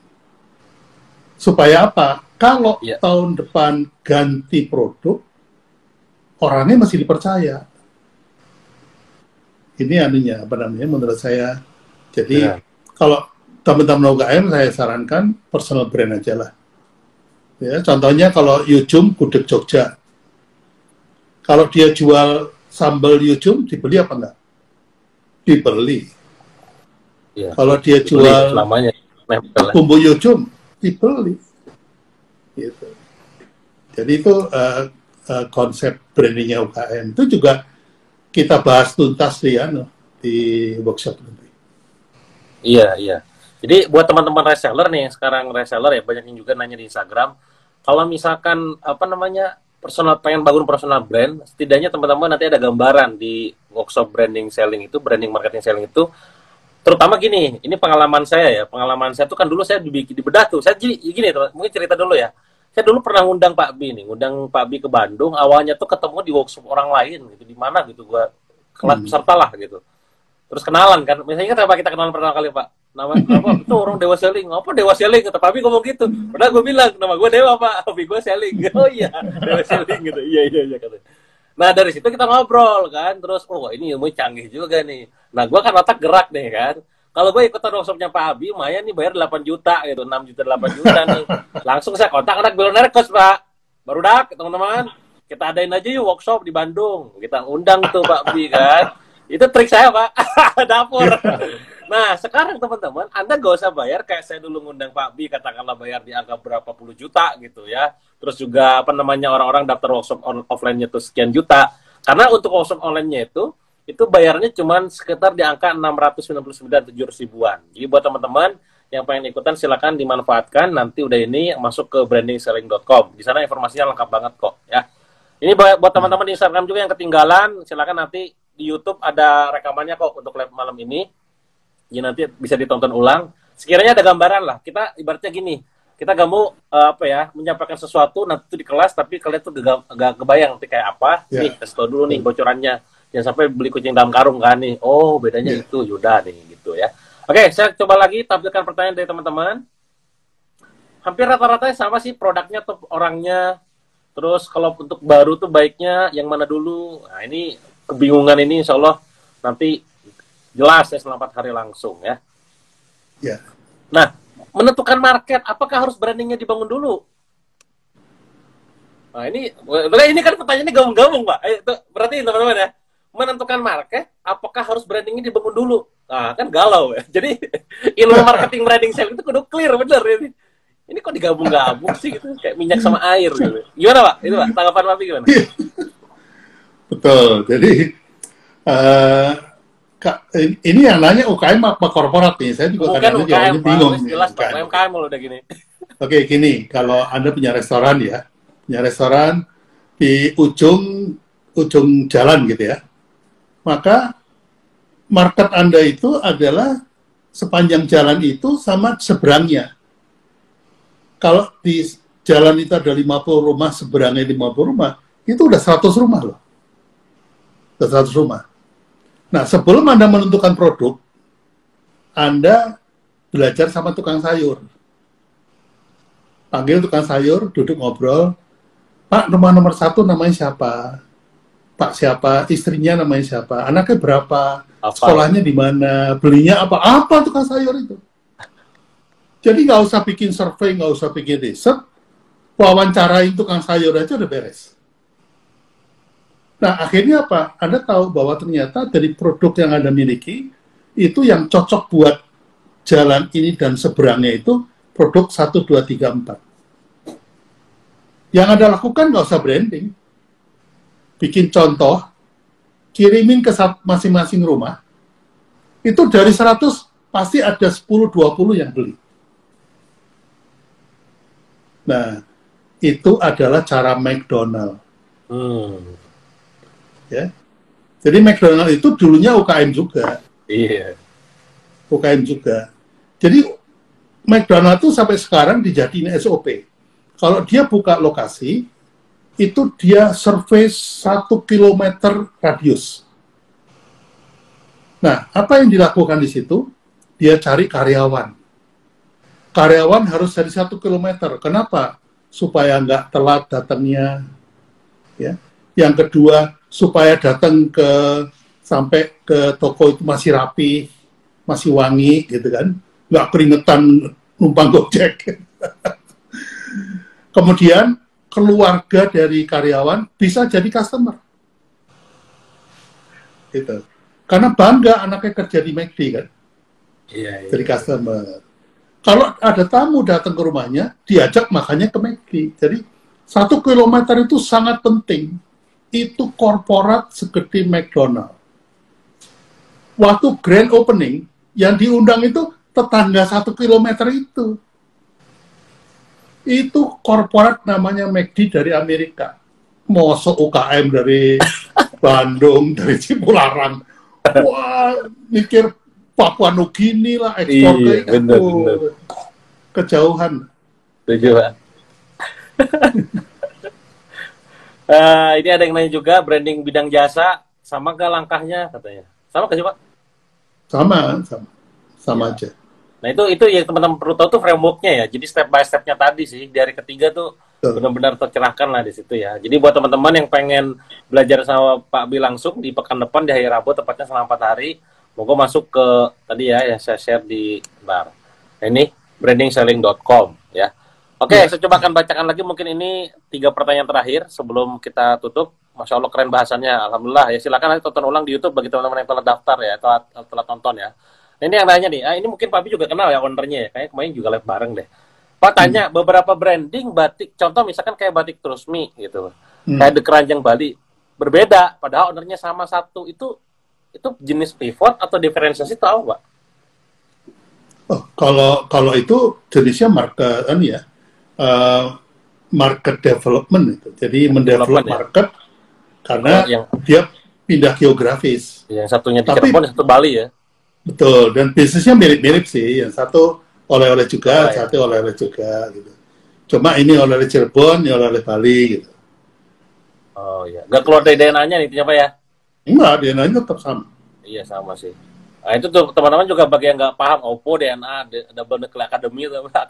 Supaya apa? Kalau ya. tahun depan ganti produk, orangnya masih dipercaya. Ini anunya, apa namanya, menurut saya. Jadi, ya. kalau teman-teman UKM, saya sarankan personal brand aja lah. Ya, contohnya kalau Yujum, Gudeg Jogja. Kalau dia jual sambal Yujum, dibeli apa enggak? Dibeli Ya. Kalau dia jual lamanya bumbu yojum, dibeli. Gitu. Jadi itu uh, uh, konsep brandingnya UKM itu juga kita bahas tuntas di anu di workshop nanti. Iya iya. Jadi buat teman-teman reseller nih sekarang reseller ya banyak yang juga nanya di Instagram. Kalau misalkan apa namanya personal pengen bangun personal brand, setidaknya teman-teman nanti ada gambaran di workshop branding selling itu, branding marketing selling itu terutama gini, ini pengalaman saya ya, pengalaman saya tuh kan dulu saya dibikin di bedah tuh, saya jadi gini tuh, mungkin cerita dulu ya. Saya dulu pernah ngundang Pak Bi nih, ngundang Pak Bi ke Bandung, awalnya tuh ketemu di workshop orang lain gitu, di mana gitu, gua kelas hmm. peserta lah gitu. Terus kenalan kan, misalnya kenapa kita kenalan pertama kali Pak? Nama apa? Itu orang Dewa Selling. Apa Dewa Selling? Kata Pak Bi ngomong gitu. Padahal gue bilang, nama gue Dewa Pak, hobi gue Selling. Oh iya, Dewa Selling gitu. Iya, iya, iya katanya. Nah dari situ kita ngobrol kan, terus oh ini ilmu canggih juga nih. Nah gue kan otak gerak nih kan. Kalau gue ikutan workshopnya Pak Abi, lumayan nih bayar 8 juta gitu, 6 juta 8 juta nih. Langsung saya kontak anak billionaire coach Pak. Baru dak teman-teman. Kita adain aja yuk workshop di Bandung. Kita undang tuh Pak Abi kan. Itu trik saya Pak. Dapur. Nah, sekarang teman-teman, Anda gak usah bayar kayak saya dulu ngundang Pak Bi, katakanlah bayar di angka berapa puluh juta gitu ya. Terus juga apa namanya orang-orang daftar workshop on offline-nya tuh sekian juta. Karena untuk workshop online-nya itu itu bayarnya cuma sekitar di angka 699 700 ribuan. Jadi buat teman-teman yang pengen ikutan silakan dimanfaatkan. Nanti udah ini masuk ke brandingselling.com. Di sana informasinya lengkap banget kok ya. Ini buat teman-teman di Instagram juga yang ketinggalan, silakan nanti di YouTube ada rekamannya kok untuk live malam ini. Ya nanti bisa ditonton ulang. Sekiranya ada gambaran lah. Kita ibaratnya gini, kita gak mau uh, apa ya menyampaikan sesuatu nanti itu di kelas tapi kalian tuh gak, gak kebayang nanti kayak apa yeah. nih kasih tau dulu nih bocorannya jangan sampai beli kucing dalam karung kan nih oh bedanya yeah. itu yuda nih gitu ya oke saya coba lagi tampilkan pertanyaan dari teman-teman hampir rata-rata sama sih produknya tuh orangnya terus kalau untuk baru tuh baiknya yang mana dulu nah ini kebingungan ini insya Allah nanti jelas ya selama empat hari langsung ya ya nah menentukan market, apakah harus brandingnya dibangun dulu? Nah ini, ini kan pertanyaannya gabung-gabung pak. Eh, berarti teman-teman ya, menentukan market, apakah harus brandingnya dibangun dulu? Nah kan galau ya. Jadi ilmu marketing branding sales itu kudu clear bener ini. Ini kok digabung-gabung sih gitu, kayak minyak sama air gitu. Gimana pak? Itu pak, tanggapan pak gimana? Betul. Jadi uh, Kak, ini yang nanya UKM apa korporat nih? Saya juga kadang kadang bingung. Jelas UKM kalau udah gini. Oke, gini, kalau Anda punya restoran ya, punya restoran di ujung ujung jalan gitu ya, maka market Anda itu adalah sepanjang jalan itu sama seberangnya. Kalau di jalan itu ada 50 rumah, seberangnya 50 rumah, itu udah 100 rumah loh. Udah 100 rumah. Nah, sebelum Anda menentukan produk, Anda belajar sama tukang sayur. Panggil tukang sayur, duduk ngobrol. Pak, rumah nomor satu namanya siapa? Pak siapa? Istrinya namanya siapa? Anaknya berapa? Apa? Sekolahnya di mana? Belinya apa? Apa tukang sayur itu? Jadi nggak usah bikin survei, nggak usah bikin riset. Wawancarain tukang sayur aja udah beres. Nah, akhirnya apa? Anda tahu bahwa ternyata dari produk yang Anda miliki, itu yang cocok buat jalan ini dan seberangnya itu produk 1, 2, 3, 4. Yang Anda lakukan nggak usah branding. Bikin contoh, kirimin ke masing-masing rumah, itu dari 100 pasti ada 10-20 yang beli. Nah, itu adalah cara McDonald. Hmm ya. Jadi McDonald itu dulunya UKM juga. Iya. UKM juga. Jadi McDonald itu sampai sekarang dijadiin SOP. Kalau dia buka lokasi, itu dia survei satu kilometer radius. Nah, apa yang dilakukan di situ? Dia cari karyawan. Karyawan harus dari satu kilometer. Kenapa? Supaya nggak telat datangnya. Ya. Yang kedua, supaya datang ke sampai ke toko itu masih rapi, masih wangi gitu kan, nggak keringetan numpang gojek. Kemudian keluarga dari karyawan bisa jadi customer. Gitu. Karena bangga anaknya kerja di McD kan. Iya, iya. Jadi customer. Kalau ada tamu datang ke rumahnya, diajak makannya ke McD. Jadi satu kilometer itu sangat penting itu korporat segede McDonald. Waktu grand opening, yang diundang itu tetangga satu kilometer itu. Itu korporat namanya McD dari Amerika. Mosok UKM dari Bandung, dari Cipularang. Wah, mikir Papua Nugini lah, ekspor iya, ke bener, bener. Kejauhan. Tujuan. Uh, ini ada yang nanya juga branding bidang jasa sama gak langkahnya katanya? Sama gak sih pak? Sama, sama, sama ya. aja. Nah itu itu yang teman-teman perlu tahu tuh frameworknya ya. Jadi step by stepnya tadi sih dari ketiga tuh benar-benar tercerahkan lah di situ ya. Jadi buat teman-teman yang pengen belajar sama Pak Bi langsung di pekan depan di hari Rabu tepatnya selama 4 hari, moga masuk ke tadi ya yang saya share di bar. Nah, ini brandingselling.com ya. Oke, okay, ya. saya coba akan bacakan lagi mungkin ini tiga pertanyaan terakhir sebelum kita tutup. Masya Allah keren bahasannya, Alhamdulillah. Ya silakan nanti tonton ulang di YouTube bagi teman-teman yang telah daftar ya, telah, telah tonton ya. Nah, ini yang nanya nih, ah, ini mungkin Pak Bi juga kenal ya ownernya ya, kayaknya kemarin juga live bareng deh. Pak tanya hmm. beberapa branding batik, contoh misalkan kayak batik Trusmi gitu, hmm. kayak The Keranjang Bali, berbeda, padahal ownernya sama satu itu itu jenis pivot atau diferensiasi tahu Pak? Oh, kalau kalau itu jenisnya market ini ya uh, market development itu. Jadi mendevelop ya? market karena oh, yang, dia pindah geografis. Yang satunya di Tapi, Cirebon, yang satu Bali ya. Betul. Dan bisnisnya mirip-mirip sih. Yang satu oleh-oleh juga, oh, ya. satu oleh-oleh juga gitu. Cuma ini oleh-oleh Cirebon, ini oleh-oleh Bali gitu. Oh iya. Gak keluar dari DNA-nya nih, apa ya? Enggak, DNA-nya tetap sama. Iya sama sih. Nah, itu tuh teman-teman juga bagi yang nggak paham Oppo DNA Double Nuclear Academy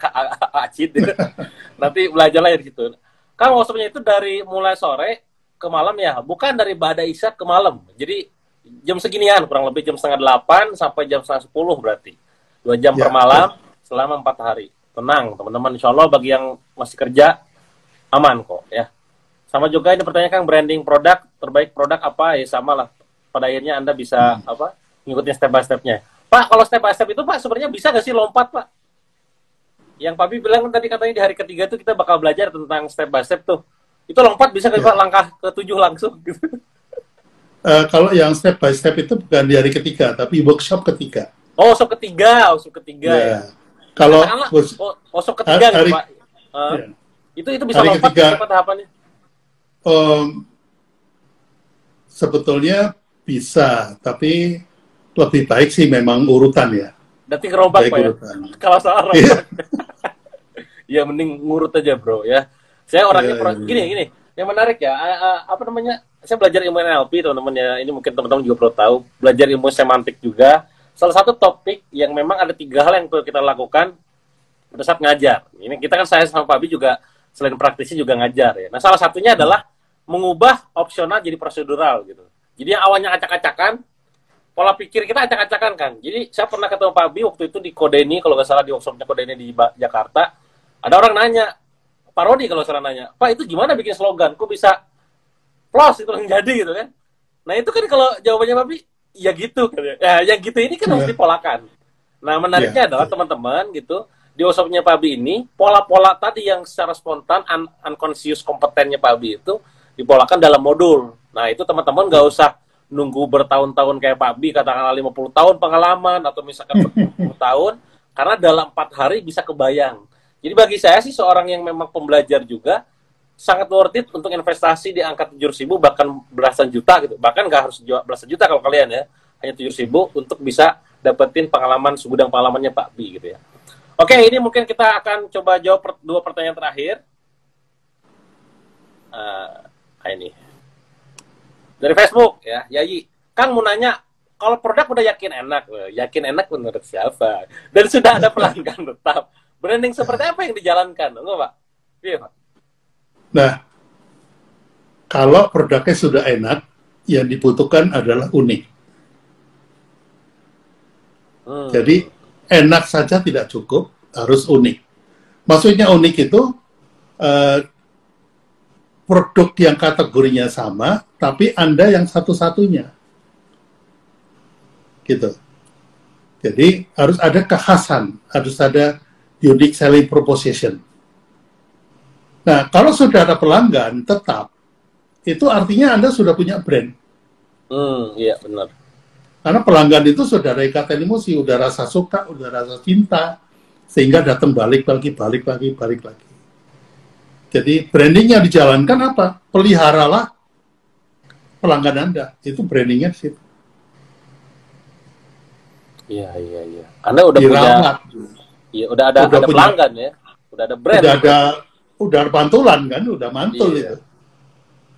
acid nanti belajarlah di situ. Kan workshopnya itu dari mulai sore ke malam ya, bukan dari Bada Isya ke malam. Jadi jam seginian kurang lebih jam setengah delapan sampai jam setengah sepuluh berarti dua jam ya, per malam ya. selama empat hari. Tenang teman-teman, insya Allah bagi yang masih kerja aman kok ya. Sama juga ini pertanyaan kan branding produk terbaik produk apa ya sama lah. Pada akhirnya anda bisa hmm. apa ngikutin step by stepnya. Pak, kalau step by step itu Pak sebenarnya bisa nggak sih lompat Pak? Yang Papi bilang tadi katanya di hari ketiga tuh kita bakal belajar tentang step by step tuh. Itu lompat bisa nggak ya. Pak langkah ke tujuh langsung gitu? Uh, kalau yang step by step itu bukan di hari ketiga, tapi workshop ketiga. Oh, workshop ketiga, workshop ketiga ya. ya. Kalau oh, workshop ketiga gitu, hari, gitu, Pak. Uh, ya. Itu itu bisa hari lompat ketiga, tahapannya? Um, sebetulnya bisa, tapi lebih baik sih memang urutan ya. Nanti ngerobak Pak ya? Kalau salah iya. robak. ya mending ngurut aja bro ya. Saya orangnya yeah, yeah. gini gini. Yang menarik ya, apa namanya? Saya belajar ilmu NLP teman-teman ya. Ini mungkin teman-teman juga perlu tahu. Belajar ilmu semantik juga. Salah satu topik yang memang ada tiga hal yang perlu kita lakukan pada saat ngajar. Ini kita kan saya sama Pak Abi juga selain praktisi juga ngajar ya. Nah salah satunya adalah mengubah opsional jadi prosedural gitu. Jadi yang awalnya acak-acakan pola pikir kita acak-acakan kan. Jadi saya pernah ketemu Pak Abi waktu itu di Kodeni, kalau nggak salah di workshopnya Kodeni di Jakarta. Ada orang nanya, Pak Rodi kalau salah nanya, Pak itu gimana bikin slogan? Kok bisa plus itu yang jadi gitu kan? Nah itu kan kalau jawabannya Pak Abi, ya gitu. Ya, ya yang gitu ini kan harus iya. dipolakan. Nah menariknya yeah. adalah teman-teman gitu, di workshopnya Pak Abi ini, pola-pola tadi yang secara spontan, un unconscious kompetennya Pak Abi itu, dipolakan dalam modul. Nah itu teman-teman nggak usah nunggu bertahun-tahun kayak Pak Bi katakanlah 50 tahun pengalaman atau misalkan 40 tahun karena dalam empat hari bisa kebayang. Jadi bagi saya sih seorang yang memang pembelajar juga sangat worth it untuk investasi di angka tujuh ribu bahkan belasan juta gitu. Bahkan nggak harus belasan juta kalau kalian ya, hanya tujuh ribu untuk bisa dapetin pengalaman segudang pengalamannya Pak Bi gitu ya. Oke, ini mungkin kita akan coba jawab per dua pertanyaan terakhir. Uh, ini dari Facebook ya. Yayi. Kang mau nanya kalau produk udah yakin enak yakin enak menurut siapa? Dan sudah ada pelanggan tetap. Branding seperti apa yang dijalankan? Enggak pak? Iya pak. Nah kalau produknya sudah enak yang dibutuhkan adalah unik. Hmm. jadi enak saja tidak cukup harus unik. Maksudnya unik itu uh, produk yang kategorinya sama, tapi Anda yang satu-satunya. Gitu. Jadi harus ada kekhasan, harus ada unique selling proposition. Nah, kalau sudah ada pelanggan tetap, itu artinya Anda sudah punya brand. Hmm, iya benar. Karena pelanggan itu sudah ada ikatan emosi, udah rasa suka, udah rasa cinta, sehingga datang balik lagi, balik lagi, balik lagi. Jadi brandingnya dijalankan apa? Peliharalah pelanggan Anda. Itu brandingnya sih. Iya, iya, iya. Anda udah Dirawat. punya Iya, udah ada udah ada punya, pelanggan ya. Udah ada brand. Udah ada udah ada pantulan kan, udah mantul iya. itu.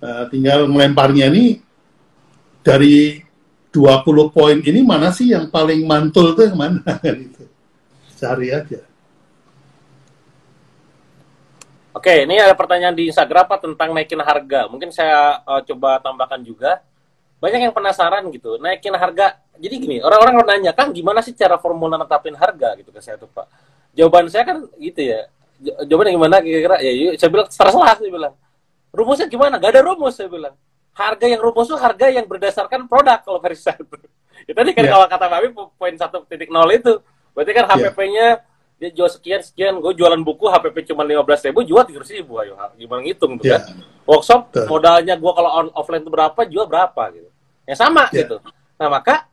Nah, tinggal melemparnya ini dari 20 poin ini mana sih yang paling mantul tuh yang mana gitu. Cari aja. Oke, ini ada pertanyaan di Instagram apa tentang naikin harga. Mungkin saya uh, coba tambahkan juga. Banyak yang penasaran gitu, naikin harga. Jadi gini, orang-orang nanya, kan gimana sih cara formula netapin harga gitu ke saya tuh Pak. Jawaban saya kan gitu ya. Jawabannya gimana kira-kira? Ya, yuk, saya bilang terserah saya bilang. Rumusnya gimana? Gak ada rumus saya bilang. Harga yang rumus itu harga yang berdasarkan produk kalau versi saya. Ya, tadi kan yeah. kalau kata Babi poin satu titik nol itu. Berarti kan HPP-nya yeah dia jual sekian sekian gue jualan buku HPP cuma lima belas ribu jual tiga ribu ayo gimana ngitung tuh yeah. kan workshop Betul. modalnya gue kalau on, offline itu berapa jual berapa gitu yang sama yeah. gitu nah maka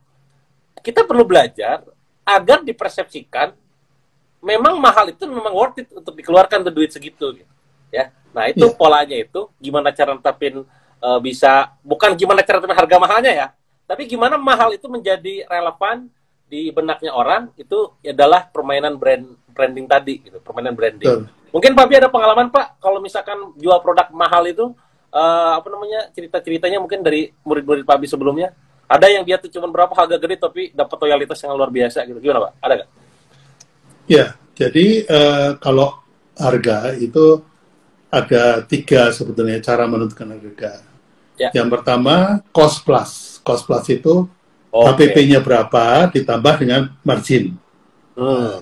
kita perlu belajar agar dipersepsikan memang mahal itu memang worth it untuk dikeluarkan tuh duit segitu gitu. ya nah itu yeah. polanya itu gimana cara netapin uh, bisa bukan gimana cara netapin harga mahalnya ya tapi gimana mahal itu menjadi relevan di benaknya orang itu adalah permainan brand branding tadi gitu permainan branding Betul. mungkin Pak ada pengalaman Pak kalau misalkan jual produk mahal itu uh, apa namanya cerita ceritanya mungkin dari murid-murid Pak sebelumnya ada yang dia tuh cuma berapa harga gede tapi dapat loyalitas yang luar biasa gitu. Gimana Pak? Ada nggak? Ya, jadi uh, kalau harga itu ada tiga sebetulnya cara menentukan harga. Ya. Yang pertama cost plus. Cost plus itu okay. HPP-nya berapa ditambah dengan margin. Hmm.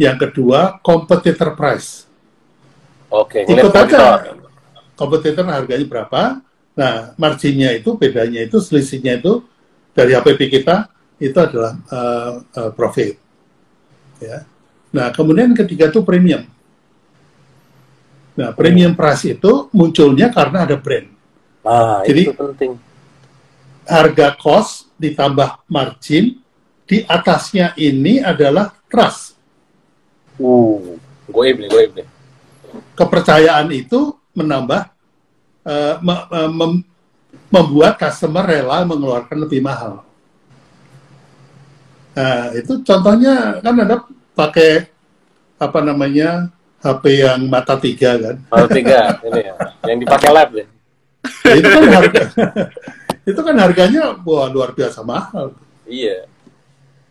Yang kedua competitor price. Oke. Okay. Ikut aja. Kompetitor harganya berapa, Nah, marginnya itu, bedanya itu, selisihnya itu dari HPP kita itu adalah uh, uh, profit. Ya. Nah, kemudian ketiga itu premium. Nah, premium price itu munculnya karena ada brand. Ah, Jadi, itu penting. Harga cost ditambah margin, di atasnya ini adalah trust. Uh, gue gue Kepercayaan itu menambah uh, mem membuat customer rela mengeluarkan lebih mahal. Nah, itu contohnya kan ada pakai apa namanya HP yang mata tiga kan? Mata tiga, ini ya, yang dipakai lab ya. itu kan harga, itu kan harganya wah luar biasa mahal. Iya.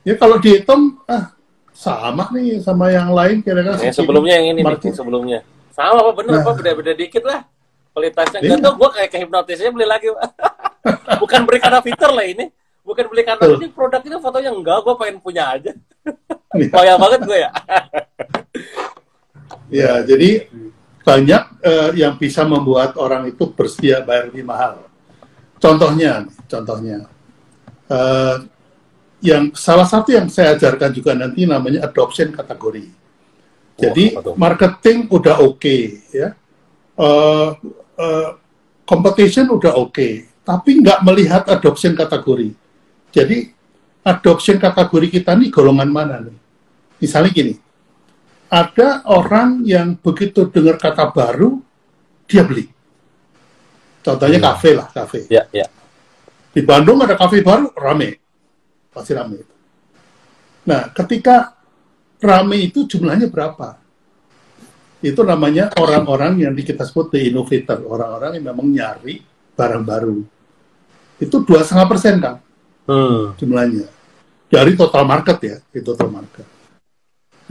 Ya kalau dihitung ah sama nih sama yang lain kira-kira. Yang sebelumnya yang ini nih, sebelumnya. Sama apa bener nah, apa beda-beda dikit lah. Kualitasnya enggak iya. tuh gue kayak kehipnotisnya beli lagi bukan beli karena fitur lah ini. Bukan beli karena ini produk itu fotonya enggak gue pengen punya aja. Loyal banget gue ya. Ya jadi banyak uh, yang bisa membuat orang itu bersedia bayar lebih mahal. Contohnya contohnya. Uh, yang salah satu yang saya ajarkan juga nanti namanya adoption kategori jadi marketing udah oke okay, ya uh, uh, competition udah oke, okay, tapi nggak melihat adoption kategori. Jadi adoption kategori kita nih golongan mana nih? Misalnya gini, ada orang yang begitu dengar kata baru, dia beli. Contohnya hmm. kafe lah, kafe. Ya, ya. Di Bandung ada kafe baru, rame. Pasti rame. Nah, ketika rame itu jumlahnya berapa? itu namanya orang-orang yang kita sebut the innovator, orang-orang yang memang nyari barang baru. Itu dua setengah persen kan hmm. jumlahnya dari total market ya, di total market.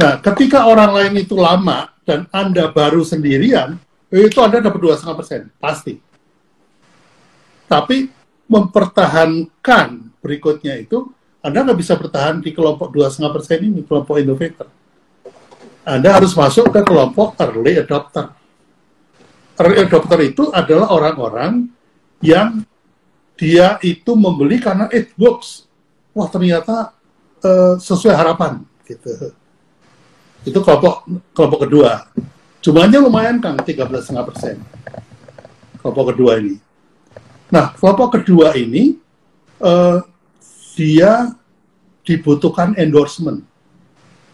Nah, ketika orang lain itu lama dan anda baru sendirian, itu anda dapat dua setengah persen pasti. Tapi mempertahankan berikutnya itu anda nggak bisa bertahan di kelompok dua setengah persen ini, kelompok innovator anda harus masuk ke kelompok early adopter. Early adopter itu adalah orang-orang yang dia itu membeli karena it works. Wah ternyata uh, sesuai harapan gitu. Itu kelompok kelompok kedua. Jumlahnya lumayan kang, 13,5 persen. Kelompok kedua ini. Nah, kelompok kedua ini uh, dia dibutuhkan endorsement.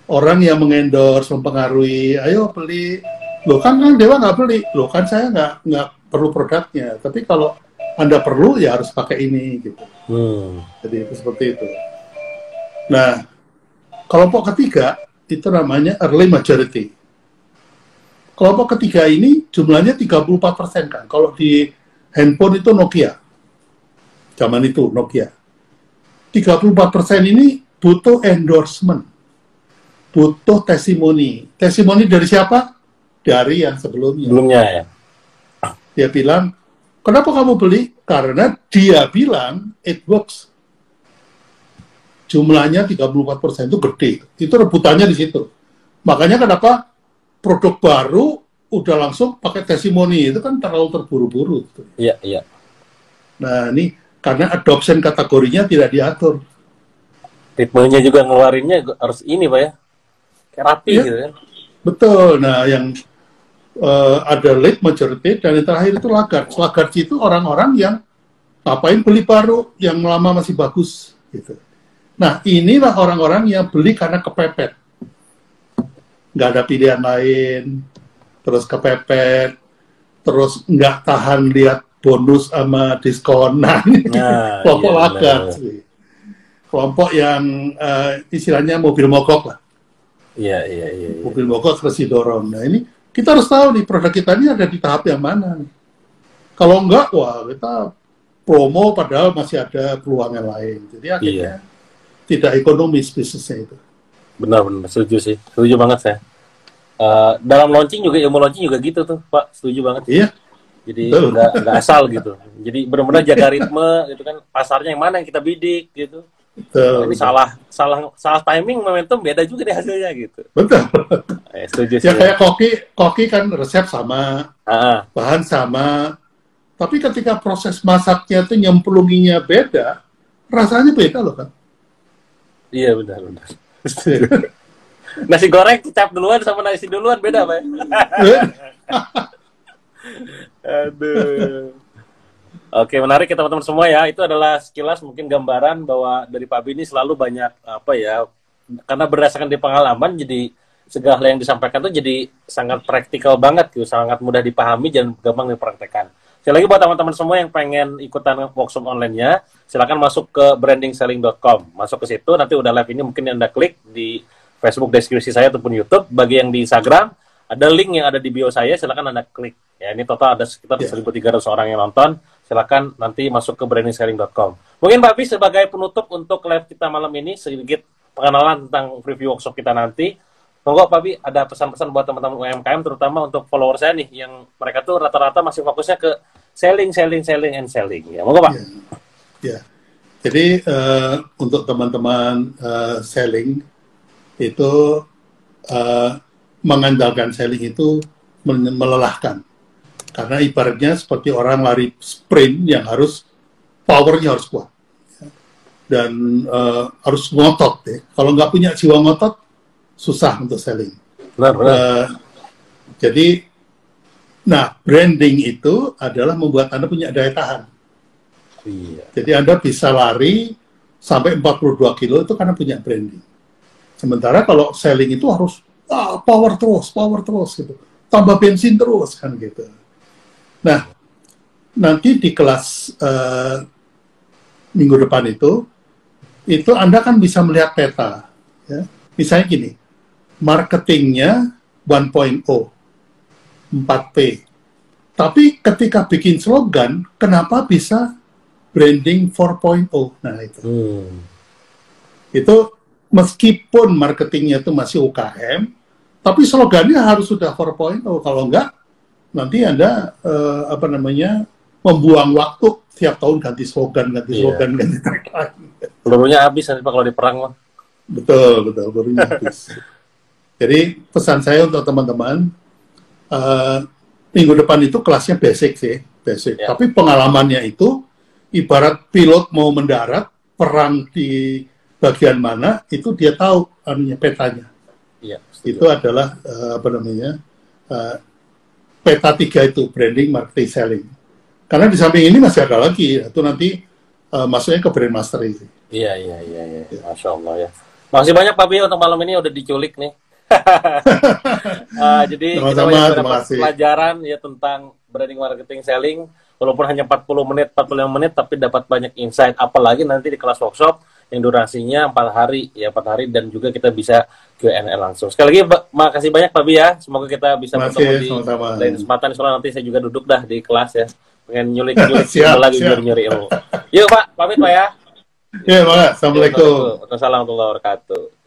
Orang yang mengendorse mempengaruhi ayo beli. Lo kan kan dewa nggak beli. Lo kan saya nggak nggak perlu produknya. Tapi kalau anda perlu ya harus pakai ini gitu. Hmm. jadi itu seperti itu. Nah kelompok ketiga itu namanya early majority. Kelompok ketiga ini jumlahnya 34% kan. Kalau di handphone itu Nokia. Zaman itu Nokia 34% ini butuh endorsement butuh testimoni. Testimoni dari siapa? Dari yang sebelumnya. Sebelumnya ya. Dia bilang, kenapa kamu beli? Karena dia bilang it works. Jumlahnya 34% itu gede. Itu rebutannya di situ. Makanya kenapa produk baru udah langsung pakai testimoni itu kan terlalu terburu-buru. Iya, iya. Nah, ini karena adoption kategorinya tidak diatur. Ritmenya juga ngeluarinnya harus ini, Pak ya rapi ya, gitu kan. Betul. Nah, yang uh, ada late majority dan yang terakhir itu lagar. Lagar itu orang-orang yang ngapain beli baru yang lama masih bagus gitu. Nah, inilah orang-orang yang beli karena kepepet. nggak ada pilihan lain, terus kepepet, terus nggak tahan lihat bonus sama diskon. Nah, nah kelompok iya, sih. Kelompok yang uh, istilahnya mobil mogok lah. Iya, iya, iya, iya. Mobil mogok terus didorong. Nah, ini kita harus tahu nih produk kita ini ada di tahap yang mana. Kalau enggak, wah kita promo padahal masih ada peluang yang lain. Jadi akhirnya iya. tidak ekonomis bisnisnya itu. Benar, benar. Setuju sih. Setuju banget saya. Uh, dalam launching juga ilmu launching juga gitu tuh Pak setuju banget iya jadi nggak nggak asal gitu. Jadi benar-benar jaga ritme gitu kan. Pasarnya yang mana yang kita bidik gitu. Betul. ini salah salah salah timing momentum beda juga deh hasilnya gitu. Betul. Eh, setuju ya kayak koki koki kan resep sama uh bahan sama. Tapi ketika proses masaknya tuh nyemplunginya beda rasanya beda loh kan iya benar benar. Nasi goreng kecap duluan sama nasi duluan beda pak aduh oke menarik ya teman-teman semua ya itu adalah sekilas mungkin gambaran bahwa dari Pak Bini selalu banyak apa ya karena berdasarkan di pengalaman jadi segala yang disampaikan itu jadi sangat praktikal banget gitu sangat mudah dipahami dan gampang dipraktekkan Sekali lagi buat teman-teman semua yang pengen ikutan workshop online-nya, silakan masuk ke brandingselling.com. Masuk ke situ, nanti udah live ini mungkin Anda klik di Facebook deskripsi saya ataupun YouTube. Bagi yang di Instagram, ada link yang ada di bio saya, silakan Anda klik. Ya, ini total ada sekitar yeah. 1.300 orang yang nonton. Silakan nanti masuk ke brandingselling.com. Mungkin Pak Bi sebagai penutup untuk live kita malam ini sedikit pengenalan tentang review workshop kita nanti. Monggo Pak Bi ada pesan-pesan buat teman-teman UMKM terutama untuk follower saya nih yang mereka tuh rata-rata masih fokusnya ke selling, selling, selling, and selling. Ya, monggo Pak. Ya. ya. Jadi uh, untuk teman-teman uh, selling itu uh, mengandalkan selling itu melelahkan karena ibaratnya seperti orang lari sprint yang harus powernya harus kuat dan uh, harus ngotot deh. Kalau nggak punya jiwa ngotot susah untuk selling. Benar, benar. Uh, jadi, nah branding itu adalah membuat anda punya daya tahan. Iya. Jadi anda bisa lari sampai 42 kilo itu karena punya branding. Sementara kalau selling itu harus ah, power terus, power terus gitu. Tambah bensin terus kan gitu. Nah, nanti di kelas uh, minggu depan itu, itu Anda kan bisa melihat peta. Ya. Misalnya gini, marketingnya 1.0, 4P. Tapi ketika bikin slogan, kenapa bisa branding 4.0? Nah itu. Hmm. Itu meskipun marketingnya itu masih UKM, tapi slogannya harus sudah 4.0. Kalau enggak, nanti Anda uh, apa namanya membuang waktu tiap tahun ganti slogan, ganti yeah. slogan, ganti tagline. Pelurunya habis nanti kalau di perang mah. Betul, betul, pelurunya habis. Jadi pesan saya untuk teman-teman, uh, minggu depan itu kelasnya basic sih, basic. Yeah. Tapi pengalamannya itu ibarat pilot mau mendarat, perang di bagian mana itu dia tahu anunya petanya. Iya. Itu adalah uh, apa namanya uh, peta tiga itu branding, marketing, selling. Karena di samping ini masih ada lagi, itu nanti uh, masuknya ke brand master itu. Iya iya iya, iya. Ya. masya Allah ya. Masih banyak Pak Bio untuk malam ini udah diculik nih. uh, jadi Sama -sama, kita banyak pelajaran ya tentang branding, marketing, selling. Walaupun hanya 40 menit, 45 menit, tapi dapat banyak insight. Apalagi nanti di kelas workshop yang durasinya empat hari ya empat hari dan juga kita bisa Q&A langsung. Sekali lagi makasih banyak Pak Bi ya. Semoga kita bisa Masih, bertemu ya, di sama -sama. lain kesempatan soalnya nanti saya juga duduk dah di kelas ya. Pengen nyulik-nyulik lagi nyuri-nyuri ilmu. Yuk Pak, pamit Pak ya. Ya, Pak. Assalamualaikum. Assalamualaikum warahmatullahi wabarakatuh.